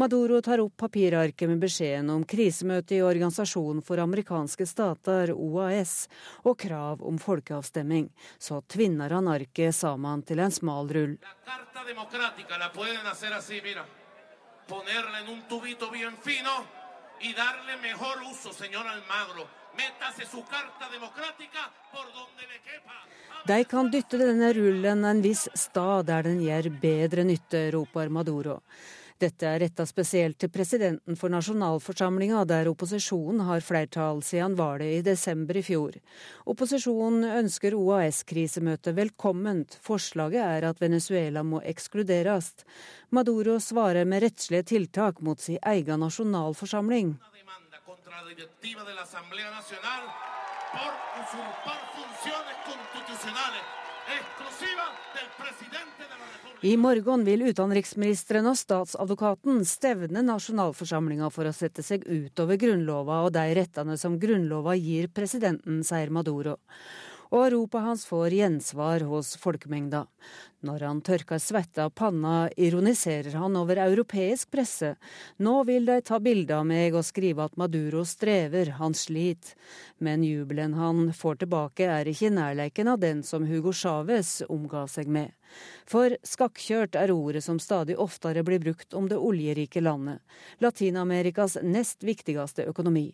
Maduro tar opp papirarket med beskjeden om krisemøte i Organisasjonen for amerikanske stater, OAS, og krav om folkeavstemning. Så tvinner han arket sammen til en smal rull. ponerla en un tubito bien fino y darle mejor uso, señor Almagro. Métase su carta democrática por donde le quepa. De kan dytte denne rullen en viss stad der den gjør bedre nytte, roper Maduro. Dette er retta spesielt til presidenten for nasjonalforsamlinga, der opposisjonen har flertall siden valget i desember i fjor. Opposisjonen ønsker OAS-krisemøtet velkomment. Forslaget er at Venezuela må ekskluderes. Maduro svarer med rettslige tiltak mot sin egen nasjonalforsamling. por usurpar funciones constitucionales I morgen vil utenriksministeren og statsadvokaten stevne nasjonalforsamlinga for å sette seg utover Grunnlova og de rettene som Grunnlova gir presidenten, sier Maduro og ropet hans får gjensvar hos folkemengda. Når han tørker svette av panna, ironiserer han over europeisk presse. Nå vil de ta bilde av meg og skrive at Maduro strever, han sliter. Men jubelen han får tilbake er ikke i nærleiken av den som Hugo Chávez omga seg med. For skakkjørt er ordet som stadig oftere blir brukt om det oljerike landet, Latin-Amerikas nest viktigste økonomi.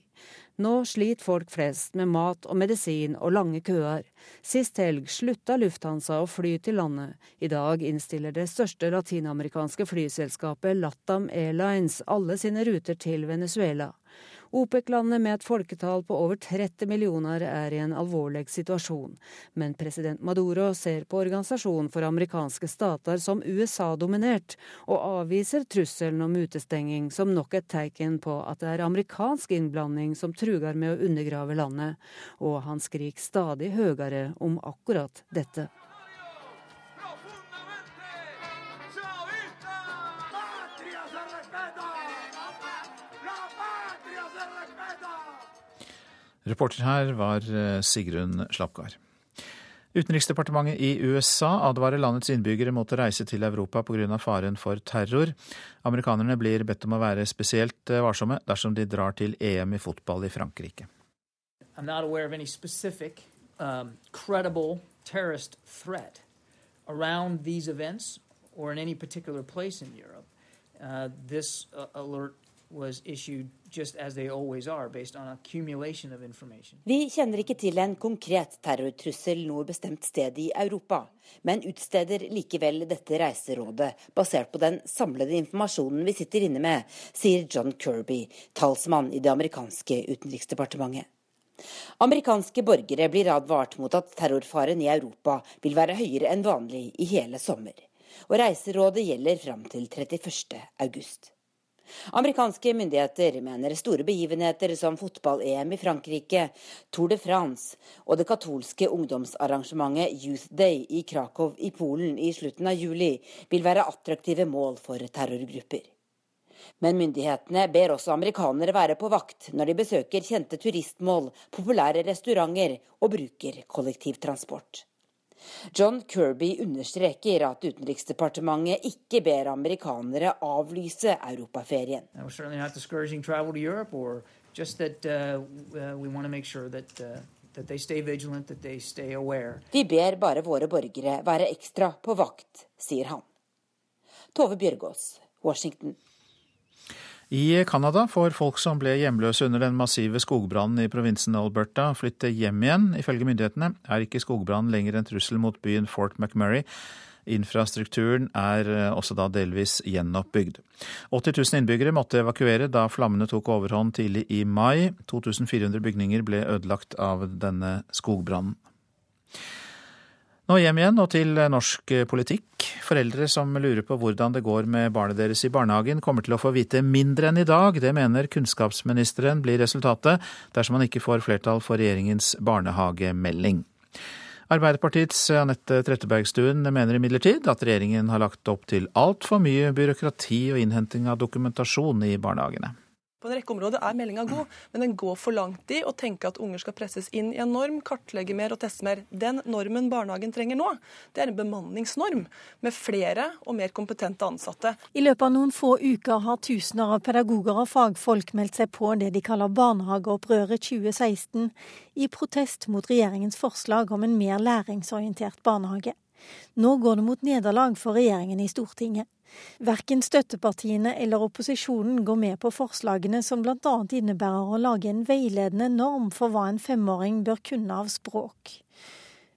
Nå sliter folk flest med mat og medisin og lange køer. Sist helg slutta Lufthansa å fly til landet. I dag innstiller det største latinamerikanske flyselskapet Latam Airlines alle sine ruter til Venezuela. OPEC-landet med et folketall på over 30 millioner er i en alvorlig situasjon. Men president Maduro ser på Organisasjonen for amerikanske stater som USA-dominert, og avviser trusselen om utestenging som nok et tegn på at det er amerikansk innblanding som truger med å undergrave landet. Og han skriker stadig høyere om akkurat dette. Reporter her var eh, Sigrun Slapgard. Utenriksdepartementet i USA advarer landets innbyggere mot å reise til Europa pga. faren for terror. Amerikanerne blir bedt om å være spesielt eh, varsomme dersom de drar til EM i fotball i Frankrike. Specific, um, events or in any particular place in Europe. Uh, this uh, alert vi kjenner ikke til en konkret terrortrussel noe bestemt sted i Europa, men utsteder likevel dette reiserådet basert på den samlede informasjonen vi sitter inne med, sier John Kirby, talsmann i det amerikanske utenriksdepartementet. Amerikanske borgere blir advart mot at terrorfaren i Europa vil være høyere enn vanlig i hele sommer, og reiserådet gjelder fram til 31. august. Amerikanske myndigheter mener store begivenheter som fotball-EM i Frankrike, Tour de France og det katolske ungdomsarrangementet Youth Day i Krakow i Polen i slutten av juli vil være attraktive mål for terrorgrupper. Men myndighetene ber også amerikanere være på vakt når de besøker kjente turistmål, populære restauranter og bruker kollektivtransport. John Kirby understreker at Utenriksdepartementet ikke ber amerikanere avlyse europaferien. Vi ber bare våre borgere være ekstra på vakt, sier han. Tove Bjørgaas, Washington. I Canada får folk som ble hjemløse under den massive skogbrannen i provinsen Alberta, flytte hjem igjen. Ifølge myndighetene er ikke skogbrannen lenger en trussel mot byen Fort McMurray. Infrastrukturen er eh, også da delvis gjenoppbygd. 80 000 innbyggere måtte evakuere da flammene tok overhånd tidlig i mai. 2400 bygninger ble ødelagt av denne skogbrannen. Nå hjem igjen og til norsk politikk. Foreldre som lurer på hvordan det går med barnet deres i barnehagen, kommer til å få vite mindre enn i dag. Det mener kunnskapsministeren blir resultatet dersom han ikke får flertall for regjeringens barnehagemelding. Arbeiderpartiets Anette Trettebergstuen mener imidlertid at regjeringen har lagt opp til altfor mye byråkrati og innhenting av dokumentasjon i barnehagene. På en rekke områder er meldinga god, men den går for langt i å tenke at unger skal presses inn i en norm, kartlegge mer og teste mer. Den normen barnehagen trenger nå, det er en bemanningsnorm med flere og mer kompetente ansatte. I løpet av noen få uker har tusener av pedagoger og fagfolk meldt seg på det de kaller barnehageopprøret 2016, i protest mot regjeringens forslag om en mer læringsorientert barnehage. Nå går det mot nederlag for regjeringen i Stortinget. Verken støttepartiene eller opposisjonen går med på forslagene som bl.a. innebærer å lage en veiledende norm for hva en femåring bør kunne av språk.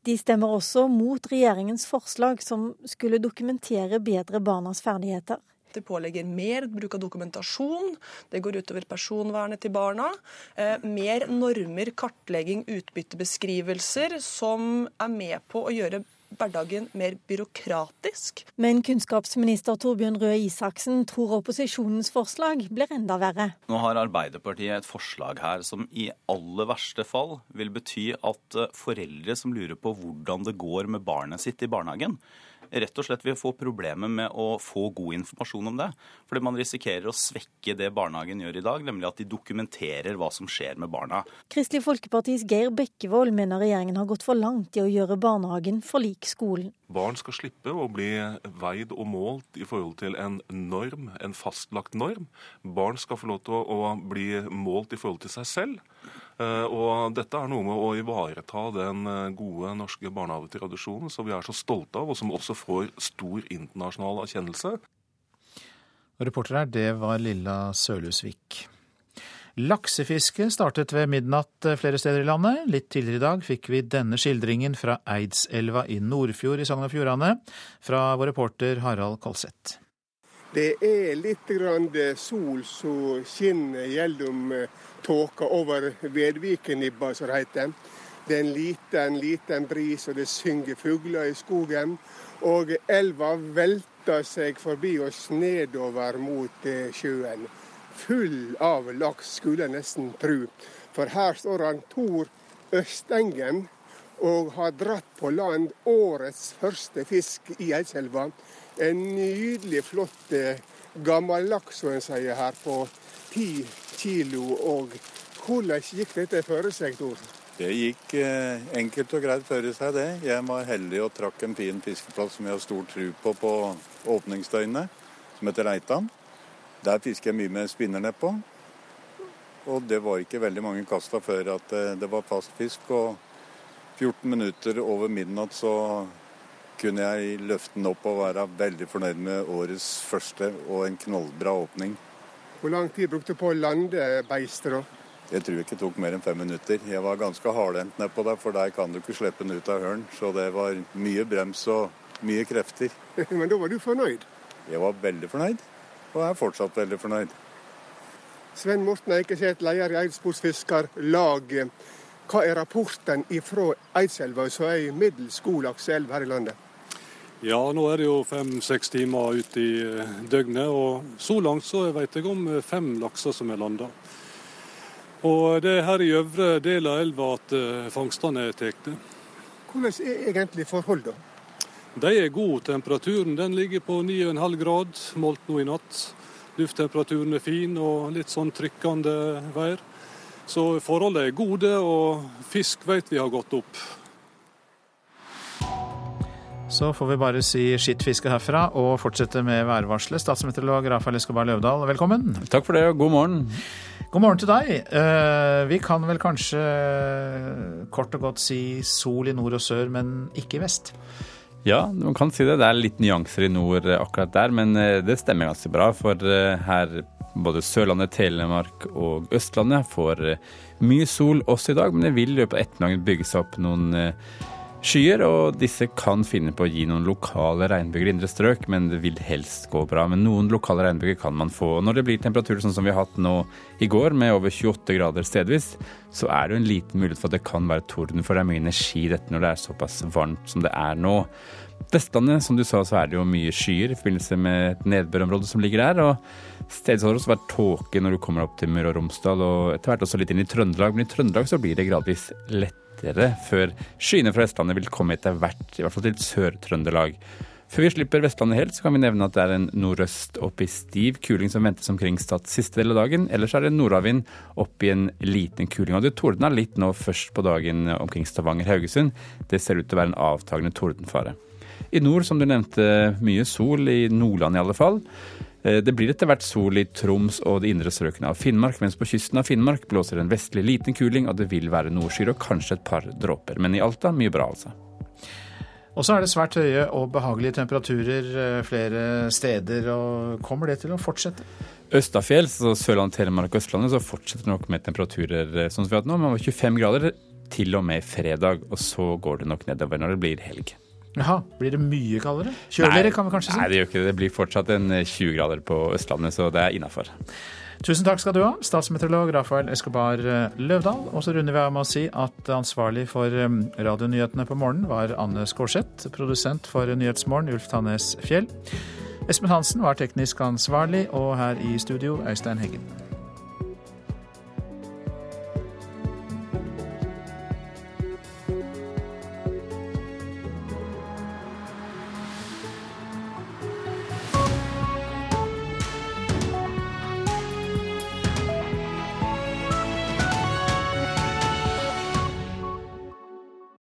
De stemmer også mot regjeringens forslag som skulle dokumentere bedre barnas ferdigheter. Det pålegger mer bruk av dokumentasjon. Det går utover personvernet til barna. Eh, mer normer, kartlegging, utbyttebeskrivelser, som er med på å gjøre hverdagen mer byråkratisk. Men kunnskapsminister Torbjørn Røe Isaksen tror opposisjonens forslag blir enda verre. Nå har Arbeiderpartiet et forslag her som i aller verste fall vil bety at eh, foreldre som lurer på hvordan det går med barnet sitt i barnehagen, rett og slett vil få problemer med å få god informasjon om det. Fordi man risikerer å svekke det barnehagen gjør i dag, nemlig at de dokumenterer hva som skjer med barna. Kristelig Folkepartis Geir Bekkevold mener regjeringen har gått for langt i å gjøre barnehagen for lik skolen. Barn skal slippe å bli veid og målt i forhold til en norm, en fastlagt norm. Barn skal få lov til å bli målt i forhold til seg selv. Eh, og dette er noe med å ivareta den eh, gode norske barnehagetradisjonen som vi er så stolte av, og som også får stor internasjonal erkjennelse. Reporter her, det var Lilla Sølhusvik. Laksefiske startet ved midnatt eh, flere steder i landet. Litt tidligere i dag fikk vi denne skildringen fra Eidselva i Nordfjord i Sogn og Fjordane, fra vår reporter Harald Kolseth. Det er litt sol som skinner gjennom tåka over Vedvikenibba, som det heter. Det er en liten, liten bris, og det synger fugler i skogen. Og elva velter seg forbi oss nedover mot eh, sjøen. Full av laks, skulle jeg nesten tru. For her står han Tor Østengen og har dratt på land årets første fisk i Eidselva. En nydelig, flott eh, gammel laks, som en sier her, på ti kilo. Og hvordan gikk dette for seg, Tor? Det gikk eh, enkelt og greit for seg, det. Jeg var heldig og trakk en fin fiskeplass som jeg har stor tro på på åpningsdøgnet, som heter Reitan. Der fisker jeg mye med spinner på. Og det var ikke veldig mange kasta før at eh, det var fast fisk. Og 14 minutter over midnatt så kunne jeg løfte den opp og være veldig fornøyd med årets første og en knallbra åpning. Hvor lang tid brukte du på å lande beistet, da? Jeg tror ikke det tok mer enn fem minutter. Jeg var ganske hardhendt nedpå der, for der kan du ikke slippe den ut av hølen. Så det var mye brems og mye krefter. Men da var du fornøyd? Jeg var veldig fornøyd, og er fortsatt veldig fornøyd. Sven Morten Eikeseth, leder i Eidsportsfiskarlaget. Fiskarlag. Hva er rapporten ifra Eidselva, som er ei middels god lakseelv her i landet? Ja, nå er det jo fem-seks timer ut i eh, døgnet, og så langt så vet jeg om eh, fem lakser som er landa. Og det er her i øvre del av elva at eh, fangstene er tatt. Hvordan er egentlig forholdene? De er gode. Temperaturen den ligger på 9,5 grad, målt nå i natt. Lufttemperaturen er fin og litt sånn trykkende vær. Så forholdene er gode, og fisk vet vi har gått opp. Så får vi bare si skitt fiske herfra og fortsette med værvarselet. Statsmeteorolog Rafael Escobar Løvdahl, velkommen. Takk for det, og god morgen. God morgen til deg. Eh, vi kan vel kanskje kort og godt si sol i nord og sør, men ikke i vest? Ja, man kan si det. Det er litt nyanser i nord akkurat der, men eh, det stemmer ganske bra. For eh, her både Sørlandet, Telemark og Østlandet får mye sol også i dag, men det vil i løpet av ettermiddagen bygge seg opp noen skyer, og disse kan finne på å gi noen lokale regnbyger i indre strøk, men det vil helst gå bra. Men noen lokale regnbyger kan man få. Når det blir temperaturer sånn som vi har hatt nå i går, med over 28 grader stedvis, så er det jo en liten mulighet for at det kan være torden, for det er mye energi dette når det er såpass varmt som det er nå. Vestlandet, som du sa, så er det jo mye skyer i forbindelse med et nedbørområde som ligger der. og Stedvis har det også vært tåke når du kommer opp til Møre og Romsdal, og etter hvert også litt inn i Trøndelag. Men i Trøndelag så blir det gradvis lett lettere før skyene fra Vestlandet vil komme etter hvert, i hvert fall til Sør-Trøndelag. Før vi slipper Vestlandet helt, så kan vi nevne at det er en nordøst opp i stiv kuling som ventes omkring Stad siste del av dagen. Ellers er det nordavind opp i en liten kuling. Og det tordna litt nå først på dagen omkring Stavanger-Haugesund. Det ser ut til å være en avtagende tordenfare. I nord, som du nevnte, mye sol, i Nordland i alle fall. Eh, det blir etter hvert sol i Troms og de indre strøkene av Finnmark, mens på kysten av Finnmark blåser en vestlig liten kuling, og det vil være nordskyer og kanskje et par dråper. Men i Alta mye bra, altså. Og så er det svært høye og behagelige temperaturer eh, flere steder. og Kommer det til å fortsette? Østafjells, altså Sørlandet, Telemark og Østlandet, så fortsetter det nok med temperaturer eh, sånn som vi har hatt nå, med 25 grader til og med fredag. Og så går det nok nedover når det blir helg. Jaha, blir det mye kaldere? Kjøligere, kan vi kanskje si? Nei, det gjør ikke det. Det blir fortsatt en 20 grader på Østlandet, så det er innafor. Tusen takk skal du ha, statsmeteorolog Rafael Escobar Løvdahl. Og så runder vi av med å si at ansvarlig for radionyhetene på morgenen var Anne Skårseth. Produsent for Nyhetsmorgen Ulf Tannes Fjell. Espen Hansen var teknisk ansvarlig, og her i studio Øystein Heggen.